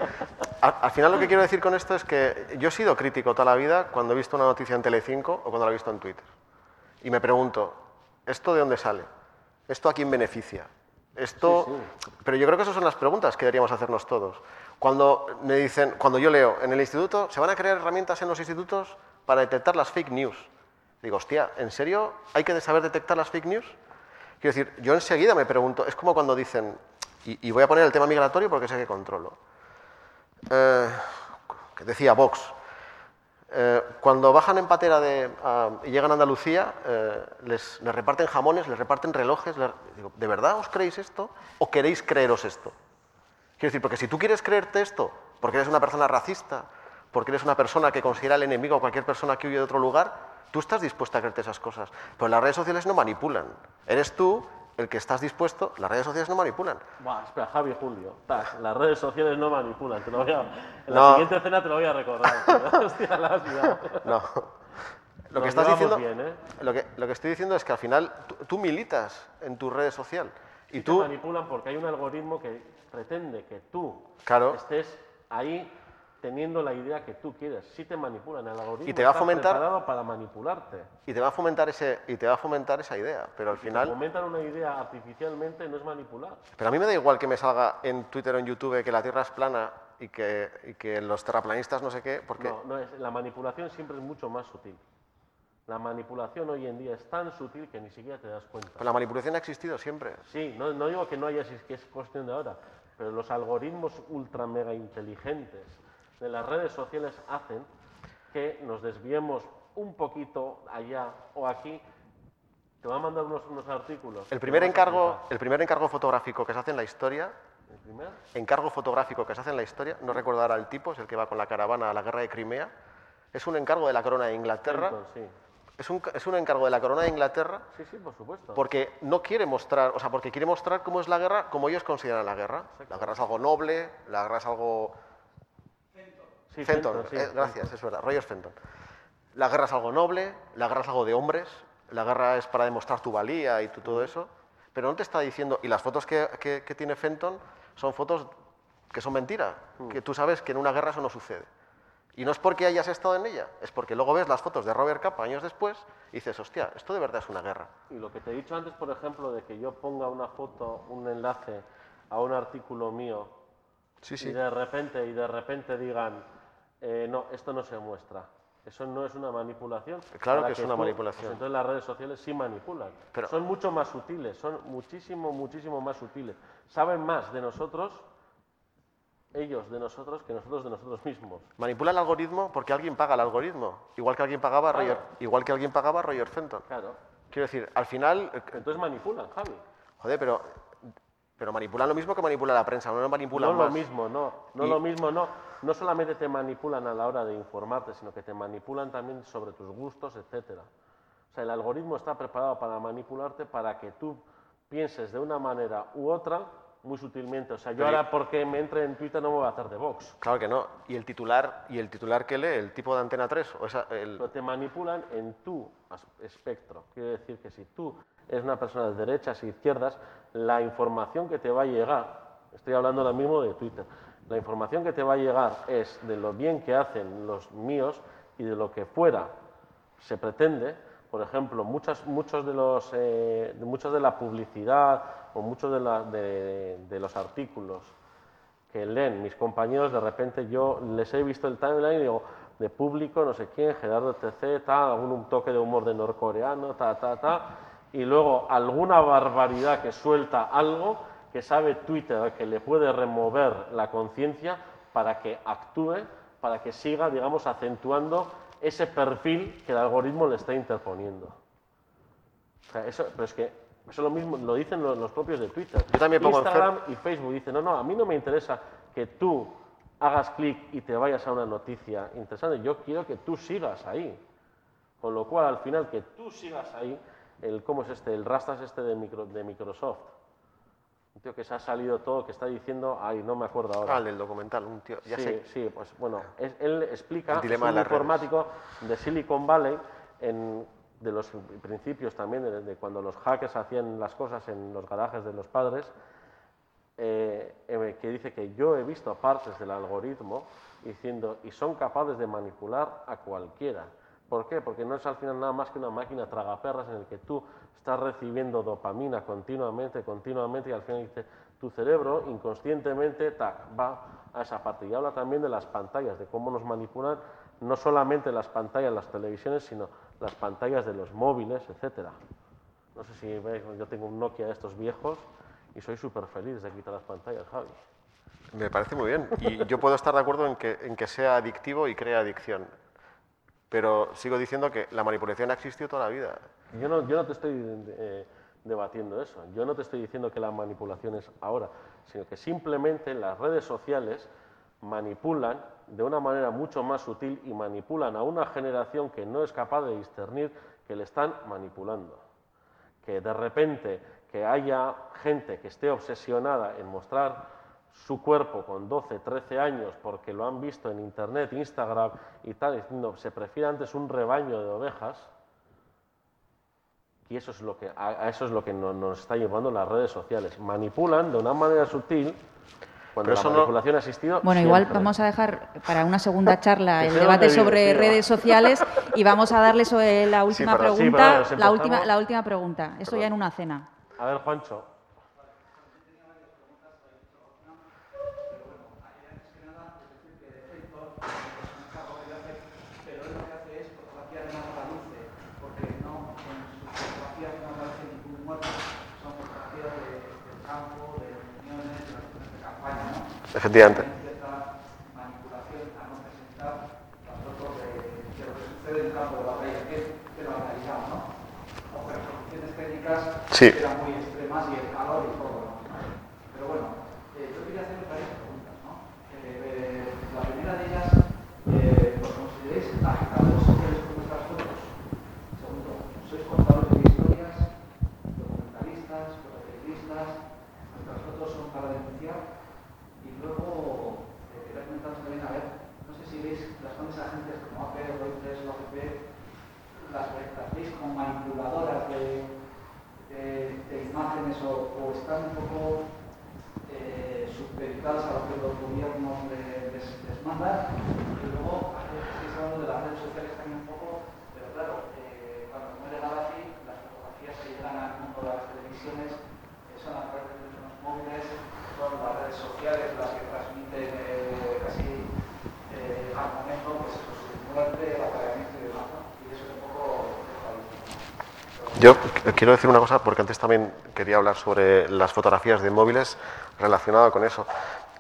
F: al, al final lo que quiero decir con esto es que yo he sido crítico toda la vida cuando he visto una noticia en Telecinco o cuando la he visto en Twitter. Y me pregunto, ¿esto de dónde sale? ¿Esto a quién beneficia? Esto... Pero yo creo que esas son las preguntas que deberíamos hacernos todos. Cuando me dicen, cuando yo leo, en el instituto, ¿se van a crear herramientas en los institutos para detectar las fake news? Digo, hostia, ¿en serio hay que saber detectar las fake news? Quiero decir, yo enseguida me pregunto, es como cuando dicen, y, voy a poner el tema migratorio porque sé que controlo. Eh, que decía Vox, eh, cuando bajan en patera de, a- y llegan a Andalucía, eh, les, reparten jamones, les reparten relojes. digo, ¿De verdad os creéis esto o queréis creeros esto? Quiero decir, porque si tú quieres creerte esto, porque eres una persona racista, porque eres una persona que considera al enemigo a cualquier persona que huye de otro lugar, tú estás dispuesta a creerte esas cosas. Pero las redes sociales no manipulan. Eres tú el que estás dispuesto, las redes sociales no manipulan.
E: Buah, espera, Javi Julio. Las redes sociales no manipulan. Te lo voy a, en la
F: No.
E: siguiente escena te lo voy a recordar. Hostia, la has.
F: No. Lo
E: Nos
F: que estás diciendo,
E: bien, ¿eh?
F: lo, que, lo que estoy diciendo es que al final tú, tú militas en tu red social Y tú-
E: te manipulan porque hay un algoritmo que pretende que tú
F: Claro.
E: estés ahí teniendo la idea que tú quieres. Sí te manipulan, el algoritmo
F: Y te va a fomentar-
E: para manipularte.
F: Y te va a fomentar ese, y te va a fomentar esa idea, pero al
E: Si te
F: final...
E: fomentan una idea artificialmente no es manipular.
F: Pero a mí me da igual que me salga en Twitter o en YouTube que la Tierra es plana y que, y que los terraplanistas no sé qué, porque...
E: No, no es, la manipulación siempre es mucho más sutil. La manipulación hoy en día es tan sutil que ni siquiera te das cuenta.
F: Pues la manipulación ha existido siempre.
E: Sí, no, no digo que no haya, si es que es cuestión de ahora, pero los algoritmos ultra mega inteligentes de las redes sociales hacen que nos desviemos un poquito allá o aquí. Te va a mandar unos, unos artículos.
F: El primer, encargo, el primer encargo fotográfico que se hace en la historia,
E: ¿El primer?
F: encargo fotográfico que se hace en la historia, no recuerdo ahora el tipo, es el que va con la caravana a la guerra de Crimea, es un encargo de la corona de Inglaterra,
E: Clinton, sí.
F: Es un, es un encargo de la corona de Inglaterra
E: sí, sí, por supuesto.
F: porque no quiere mostrar, o sea, porque quiere mostrar cómo es la guerra, como ellos consideran la guerra. La guerra es algo noble, la guerra es algo
E: Sí,
F: Fenton,
E: Fenton, sí,
F: eh, gracias,
E: Fenton.
F: es verdad, Roger Fenton. La guerra es algo noble, la guerra es algo de hombres, la guerra es para demostrar tu valía y tu, todo eso, pero no te está diciendo, y las fotos que, que- que tiene Fenton son fotos que son mentira,
E: Mm.
F: que tú sabes que en una guerra eso no sucede. Y no es porque hayas estado en ella, es porque luego ves las fotos de Robert Capa años después y dices, hostia, esto de verdad es una guerra.
E: Y lo que te he dicho antes, por ejemplo, de que yo ponga una foto, un enlace a un artículo mío
F: Sí,
E: y de repente y de repente digan eh, no esto no se muestra eso no es una manipulación.
F: Claro
E: Para
F: que es una
E: tú-
F: manipulación.
E: pues entonces las redes sociales sí manipulan.
F: Pero-
E: son mucho más sutiles son muchísimo muchísimo más sutiles. Saben más de nosotros ellos de nosotros que nosotros de nosotros mismos.
F: Manipula el algoritmo porque alguien paga el algoritmo, igual que alguien pagaba Roger, igual que alguien pagaba Roger Fenton.
E: claro.
F: Quiero decir, al final, eh,
E: entonces manipulan Javi.
F: joder, pero, pero manipulan lo mismo que manipula la prensa, no manipulan
E: no lo mismo, no, no
F: Y-
E: lo mismo, no. No solamente te manipulan a la hora de informarte, sino que te manipulan también sobre tus gustos, etcétera. O sea, el algoritmo está preparado para manipularte para que tú pienses de una manera u otra muy sutilmente. O sea, yo
F: Pero-
E: ahora porque me entre en Twitter no me voy a hacer de Vox.
F: Claro que no. Y el titular, y el titular que lee, el tipo de antena 3, o esa, el,
E: Pero te manipulan en tu espectro. Quiere decir que si tú eres una persona de derechas e izquierdas, la información que te va a llegar, estoy hablando ahora mismo de Twitter, la información que te va a llegar es de lo bien que hacen los míos y de lo que fuera se pretende. Por ejemplo, muchas, muchos de los, eh, muchos de la publicidad o muchos de, la- de- de los artículos que leen mis compañeros, de repente yo les he visto el timeline y digo, de público, no sé quién, Gerardo TC, tal, algún toque de humor de norcoreano, ta, ta, ta, y luego alguna barbaridad que suelta algo que sabe Twitter que le puede remover la conciencia para que actúe, para que siga, digamos, acentuando ese perfil que el algoritmo le está interponiendo. O sea, eso, pero es que eso lo mismo lo dicen los, los propios de Twitter.
F: Yo también pongo en
E: Instagram y Facebook dicen, no, no, a mí no me interesa que tú hagas clic y te vayas a una noticia interesante, yo quiero que tú sigas ahí. Con lo cual, al final, que tú sigas ahí, el, ¿cómo es este? El Rastas este de, micro- de Microsoft. Un tío que se ha salido todo, que está diciendo, ay, no me acuerdo ahora.
F: ah, el del documental, un tío, ya
E: sí,
F: sé.
E: sí, pues bueno, es- él explica,
F: El
E: es un
F: de las redes.
E: informático de Silicon Valley, en- de los principios también, de, de cuando los hackers hacían las cosas en los garajes de los padres, eh, eh, que dice que yo he visto partes del algoritmo diciendo, y son capaces de manipular a cualquiera. ¿Por qué? Porque no es al final nada más que una máquina tragaperras en el que tú estás recibiendo dopamina continuamente, continuamente, y al final dice, tu cerebro inconscientemente tac, va a esa parte. Y habla también de las pantallas, de cómo nos manipulan no solamente las pantallas, las televisiones, sino las pantallas de los móviles, etcétera. No sé si veis, yo tengo un Nokia de estos viejos y soy súper feliz de quitar las pantallas, Javi.
F: Me parece muy bien. Y yo puedo estar de acuerdo en que, en que sea adictivo y crea adicción. Pero sigo diciendo que la manipulación ha existido toda la vida.
E: Yo no, te estoy eh, debatiendo eso. Yo no te estoy diciendo que la manipulación es ahora, sino que simplemente las redes sociales manipulan de una manera mucho más sutil y manipulan a una generación que no es capaz de discernir que le están manipulando. Que de repente que haya gente que esté obsesionada en mostrar su cuerpo con 12, 13 años porque lo han visto en internet, Instagram y tal, diciendo se prefiere antes un rebaño de ovejas, Y eso es lo que, a, eso es lo que nos, nos está llevando las redes sociales. Manipulan de una manera sutil cuando
F: Pero
E: la
F: no-
E: manipulación ha existido.
D: Bueno, igual vamos a dejar para una segunda charla el debate sobre redes sociales y vamos a darle sobre la última
E: pero- sí,
D: pregunta.
E: pero
D: la, última, la última pregunta. Esto ya en una cena.
E: A ver, Juancho.
H: pero él lo que hace es fotografiar más la luce, porque no, en sus fotografías no aparece ningún muerto, son fotografías de, del campo, de reuniones, de las acciones de campaña, ¿no?
F: Efectivamente.
H: Hay cierta manipulación a no presentar las fotos de, de lo que sucede en el campo de batalla, que es de la realidad, ¿no? Aunque las condiciones técnicas
F: Sí.
H: eran muy extremas y el calor y todo, ¿no? Pero bueno, eh, yo quería hacerle varias preguntas, ¿no? Eh, la primera de ellas, eh, ¿los consideráis agitadores sociales con vuestras fotos? Segundo, ¿sois contadores de historias, documentalistas, periodistas? ¿Nuestras fotos son para denunciar? Y luego, eh, quería comentaros también, a ver, no sé si veis las grandes agencias como AP, Reuters, la OCP, las, las veis como manipuladoras de, de- de imágenes o, o están un poco eh, supeditadas a lo que los gobiernos le- les, les mandan. Y luego, estáis hablando de las redes sociales también un poco, pero claro, eh, cuando muere Gaddafi, las fotografías que llegan al mundo de las televisiones eh, son a través de teléfonos móviles, son las redes sociales las que transmiten eh, casi eh, al momento pues, eso, su muerte, el apareamiento y demás. ¿no? Y eso es un poco desvalidado.
F: Yo quiero decir una cosa, porque antes también quería hablar sobre las fotografías de móviles relacionado con eso.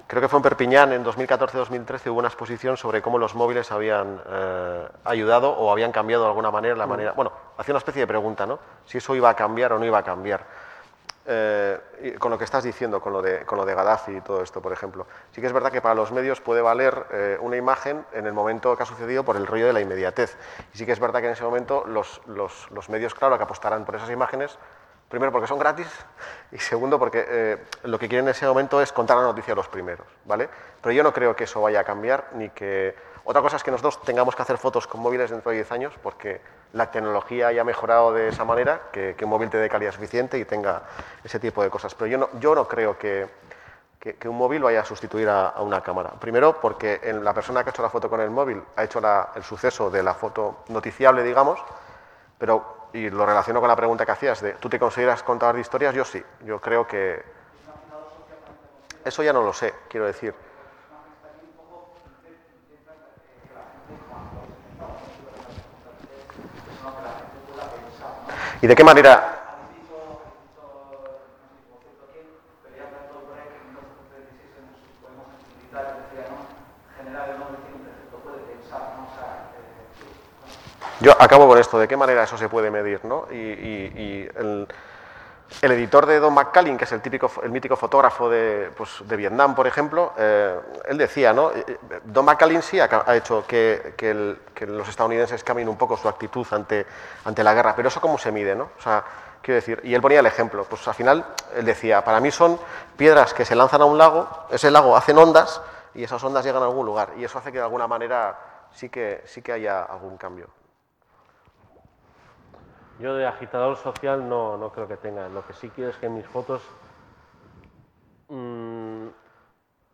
F: Creo que fue en Perpiñán en 2014-2013 hubo una exposición sobre cómo los móviles habían eh, ayudado o habían cambiado de alguna manera la manera. Bueno, hacía una especie de pregunta, ¿no? Si eso iba a cambiar o no iba a cambiar. Eh, con lo que estás diciendo, con lo, de, con lo de Gaddafi y todo esto, por ejemplo. Sí que es verdad que para los medios puede valer eh, una imagen en el momento que ha sucedido por el rollo de la inmediatez. Y sí que es verdad que en ese momento los, los- los medios, claro, que apostarán por esas imágenes, primero porque son gratis y segundo porque eh, lo que quieren en ese momento es contar la noticia a los primeros, ¿vale? Pero yo no creo que eso vaya a cambiar ni que... Otra cosa es que nosotros tengamos que hacer fotos con móviles dentro de 10 años porque la tecnología haya mejorado de esa manera, que, que un móvil te dé calidad suficiente y tenga ese tipo de cosas. Pero yo no, yo no creo que, que, que un móvil vaya a sustituir a, a una cámara. Primero, porque en la persona que ha hecho la foto con el móvil ha hecho la- el suceso de la foto noticiable, digamos, pero, y lo relaciono con la pregunta que hacías de, ¿tú te consideras contador de historias? Yo sí, yo creo que... Eso ya no lo sé, quiero decir. ¿Y de qué manera? Yo acabo con esto, ¿de qué manera eso se puede medir? ¿no? Y, y- y el, el editor de Don McCallin, que es el, típico, el mítico fotógrafo de, pues, de Vietnam, por ejemplo, eh, él decía, ¿no? Eh, eh, Don McCallin sí ha, hecho que los estadounidenses cambien un poco su actitud ante, ante la guerra, pero eso cómo se mide, ¿no? O sea, quiero decir, y él ponía el ejemplo, pues al final él decía, para mí son piedras que se lanzan a un lago, ese lago hacen ondas y esas ondas llegan a algún lugar, y eso hace que de alguna manera sí que, sí que haya algún cambio.
E: Yo de agitador social no, no creo que tenga. Lo que sí quiero es que mis fotos. mm,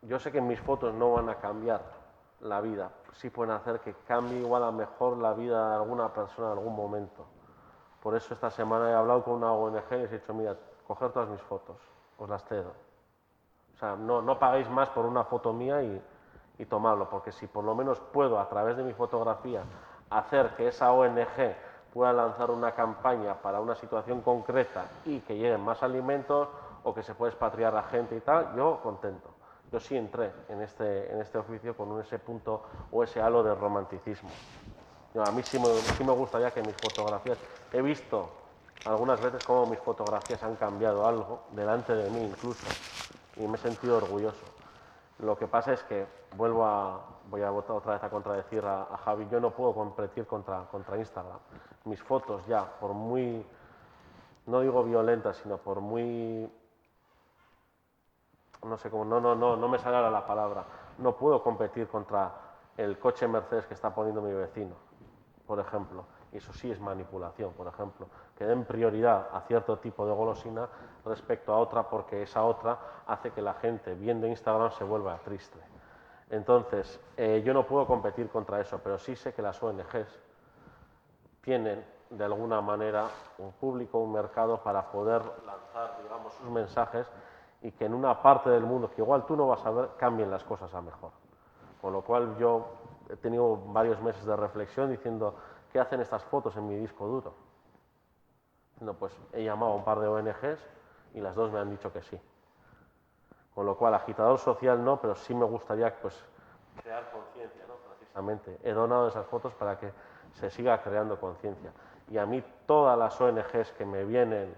E: yo sé que mis fotos no van a cambiar la vida. Sí pueden hacer que cambie igual a mejor la vida de alguna persona en algún momento. Por eso esta semana he hablado con una ONG y les he dicho, mira, coger todas mis fotos, os las cedo. O sea, no, no pagáis más por una foto mía y, y tomarlo, porque si por lo menos puedo, a través de mi fotografía, hacer que esa ONG pueda lanzar una campaña para una situación concreta y que lleguen más alimentos o que se pueda expatriar a gente y tal, yo contento. Yo sí entré en este, en este oficio con ese punto o ese halo de romanticismo. Yo, a mí sí me, sí me gustaría que mis fotografías, he visto algunas veces cómo mis fotografías han cambiado algo, delante de mí incluso, y me he sentido orgulloso. Lo que pasa es que vuelvo a, voy a votar otra vez a contradecir a, a Javi, yo no puedo competir contra, contra Instagram. Mis fotos ya, por muy, no digo violentas, sino por muy, no sé cómo, no, no, no, no me sale ahora la palabra, no puedo competir contra el coche Mercedes que está poniendo mi vecino, por ejemplo. Eso sí es manipulación, por ejemplo, que den prioridad a cierto tipo de golosina respecto a otra porque esa otra hace que la gente viendo Instagram se vuelva triste. Entonces, eh, yo no puedo competir contra eso, pero sí sé que las ONGs tienen de alguna manera un público, un mercado para poder lanzar, digamos, sus mensajes y que en una parte del mundo que igual tú no vas a ver cambien las cosas a mejor. Con lo cual yo he tenido varios meses de reflexión diciendo, ¿qué hacen estas fotos en mi disco duro? No, pues he llamado a un par de ONGs y las dos me han dicho que sí. Con lo cual, agitador social no, pero sí me gustaría pues, crear conciencia, ¿no? precisamente. He donado esas fotos para que se siga creando conciencia. Y a mí todas las ONGs que me vienen,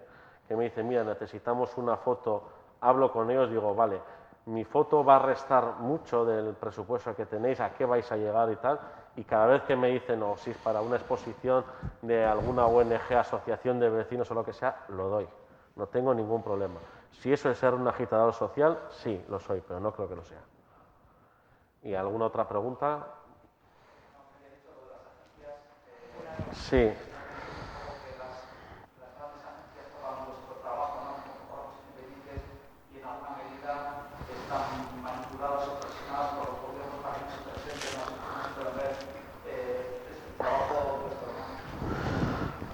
E: que me dicen, mira, necesitamos una foto, hablo con ellos, digo, vale, mi foto va a restar mucho del presupuesto que tenéis, a qué vais a llegar y tal, y cada vez que me dicen, o si es para una exposición de alguna ONG, asociación de vecinos o lo que sea, lo doy. No tengo ningún problema. Si eso es ser un agitador social, sí, lo soy, pero no creo que lo sea. ¿Y alguna otra pregunta? Sí.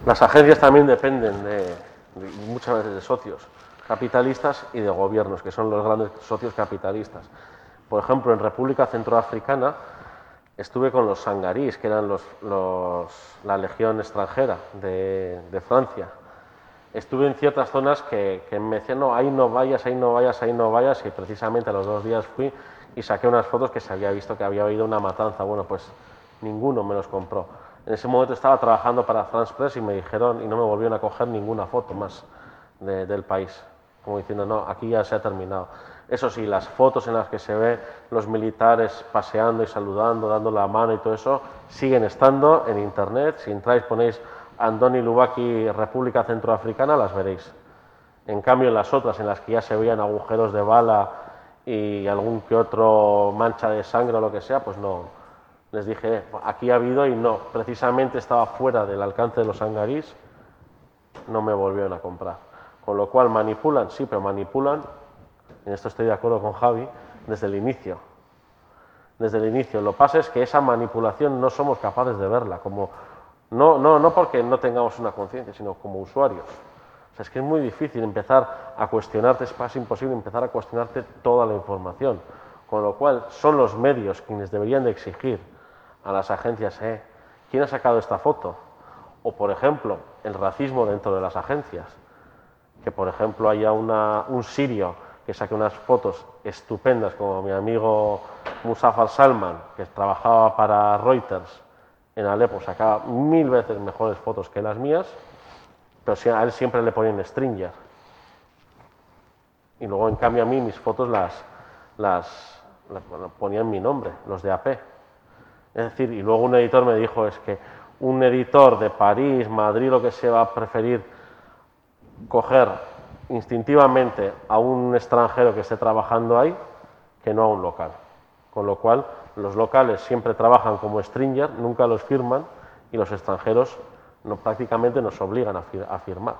E: Las agencias también dependen de, muchas veces de socios capitalistas y de gobiernos, que son los grandes socios capitalistas. Por ejemplo, en República Centroafricana estuve con los sangarís, que eran los, la legión extranjera de, Francia. Estuve en ciertas zonas que, me decían, no, ahí no vayas, ahí no vayas, ahí no vayas, y precisamente a los dos días fui y saqué unas fotos que se había visto que había habido una matanza. Bueno, pues ninguno me los compró. En ese momento estaba trabajando para France Press y me dijeron, y no me volvieron a coger ninguna foto más del país, como diciendo, no, aquí ya se ha terminado. Eso sí, las fotos en las que se ve los militares paseando y saludando, dando la mano y todo eso, siguen estando en internet. Si entráis, ponéis Andoni Lubaki, República Centroafricana, las veréis. En cambio, en las otras, en las que ya se veían agujeros de bala y algún que otro mancha de sangre o lo que sea, pues no, les dije, aquí ha habido y no, precisamente estaba fuera del alcance de los hangarís, no me volvieron a comprar. Con lo cual manipulan, sí, pero manipulan, en esto estoy de acuerdo con Javi, desde el inicio. Desde el inicio. Lo que pasa es que esa manipulación no somos capaces de verla, como, no, no, no porque no tengamos una conciencia, sino como usuarios. O sea, es que es muy difícil empezar a cuestionarte, es casi imposible empezar a cuestionarte toda la información. Con lo cual son los medios quienes deberían de exigir a las agencias, eh, ¿quién ha sacado esta foto? O, por ejemplo, el racismo dentro de las agencias. Que, por ejemplo, haya un sirio que saque unas fotos estupendas, como mi amigo Mustafa Salman, que trabajaba para Reuters en Alepo, sacaba mil veces mejores fotos que las mías, pero a él siempre le ponen stringer. Y luego, en cambio, a mí mis fotos las, las, las ponían mi nombre, los de AP. Es decir, y luego un editor me dijo, es que un editor de París, Madrid, lo que sea, va a preferir coger instintivamente a un extranjero que esté trabajando ahí que no a un local. Con lo cual, los locales siempre trabajan como stringer, nunca los firman, y los extranjeros no, prácticamente nos obligan a, firmar.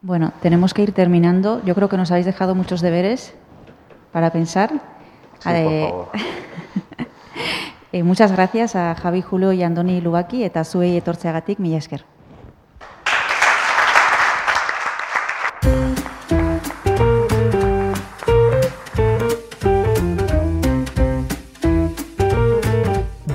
D: Bueno, tenemos que ir terminando. Yo creo que nos habéis dejado muchos deberes para pensar.
E: Sí, por favor.
D: E, muchas gracias a Javi Julio y Andoni Lubaki eta zuei etortzeagatik mila esker.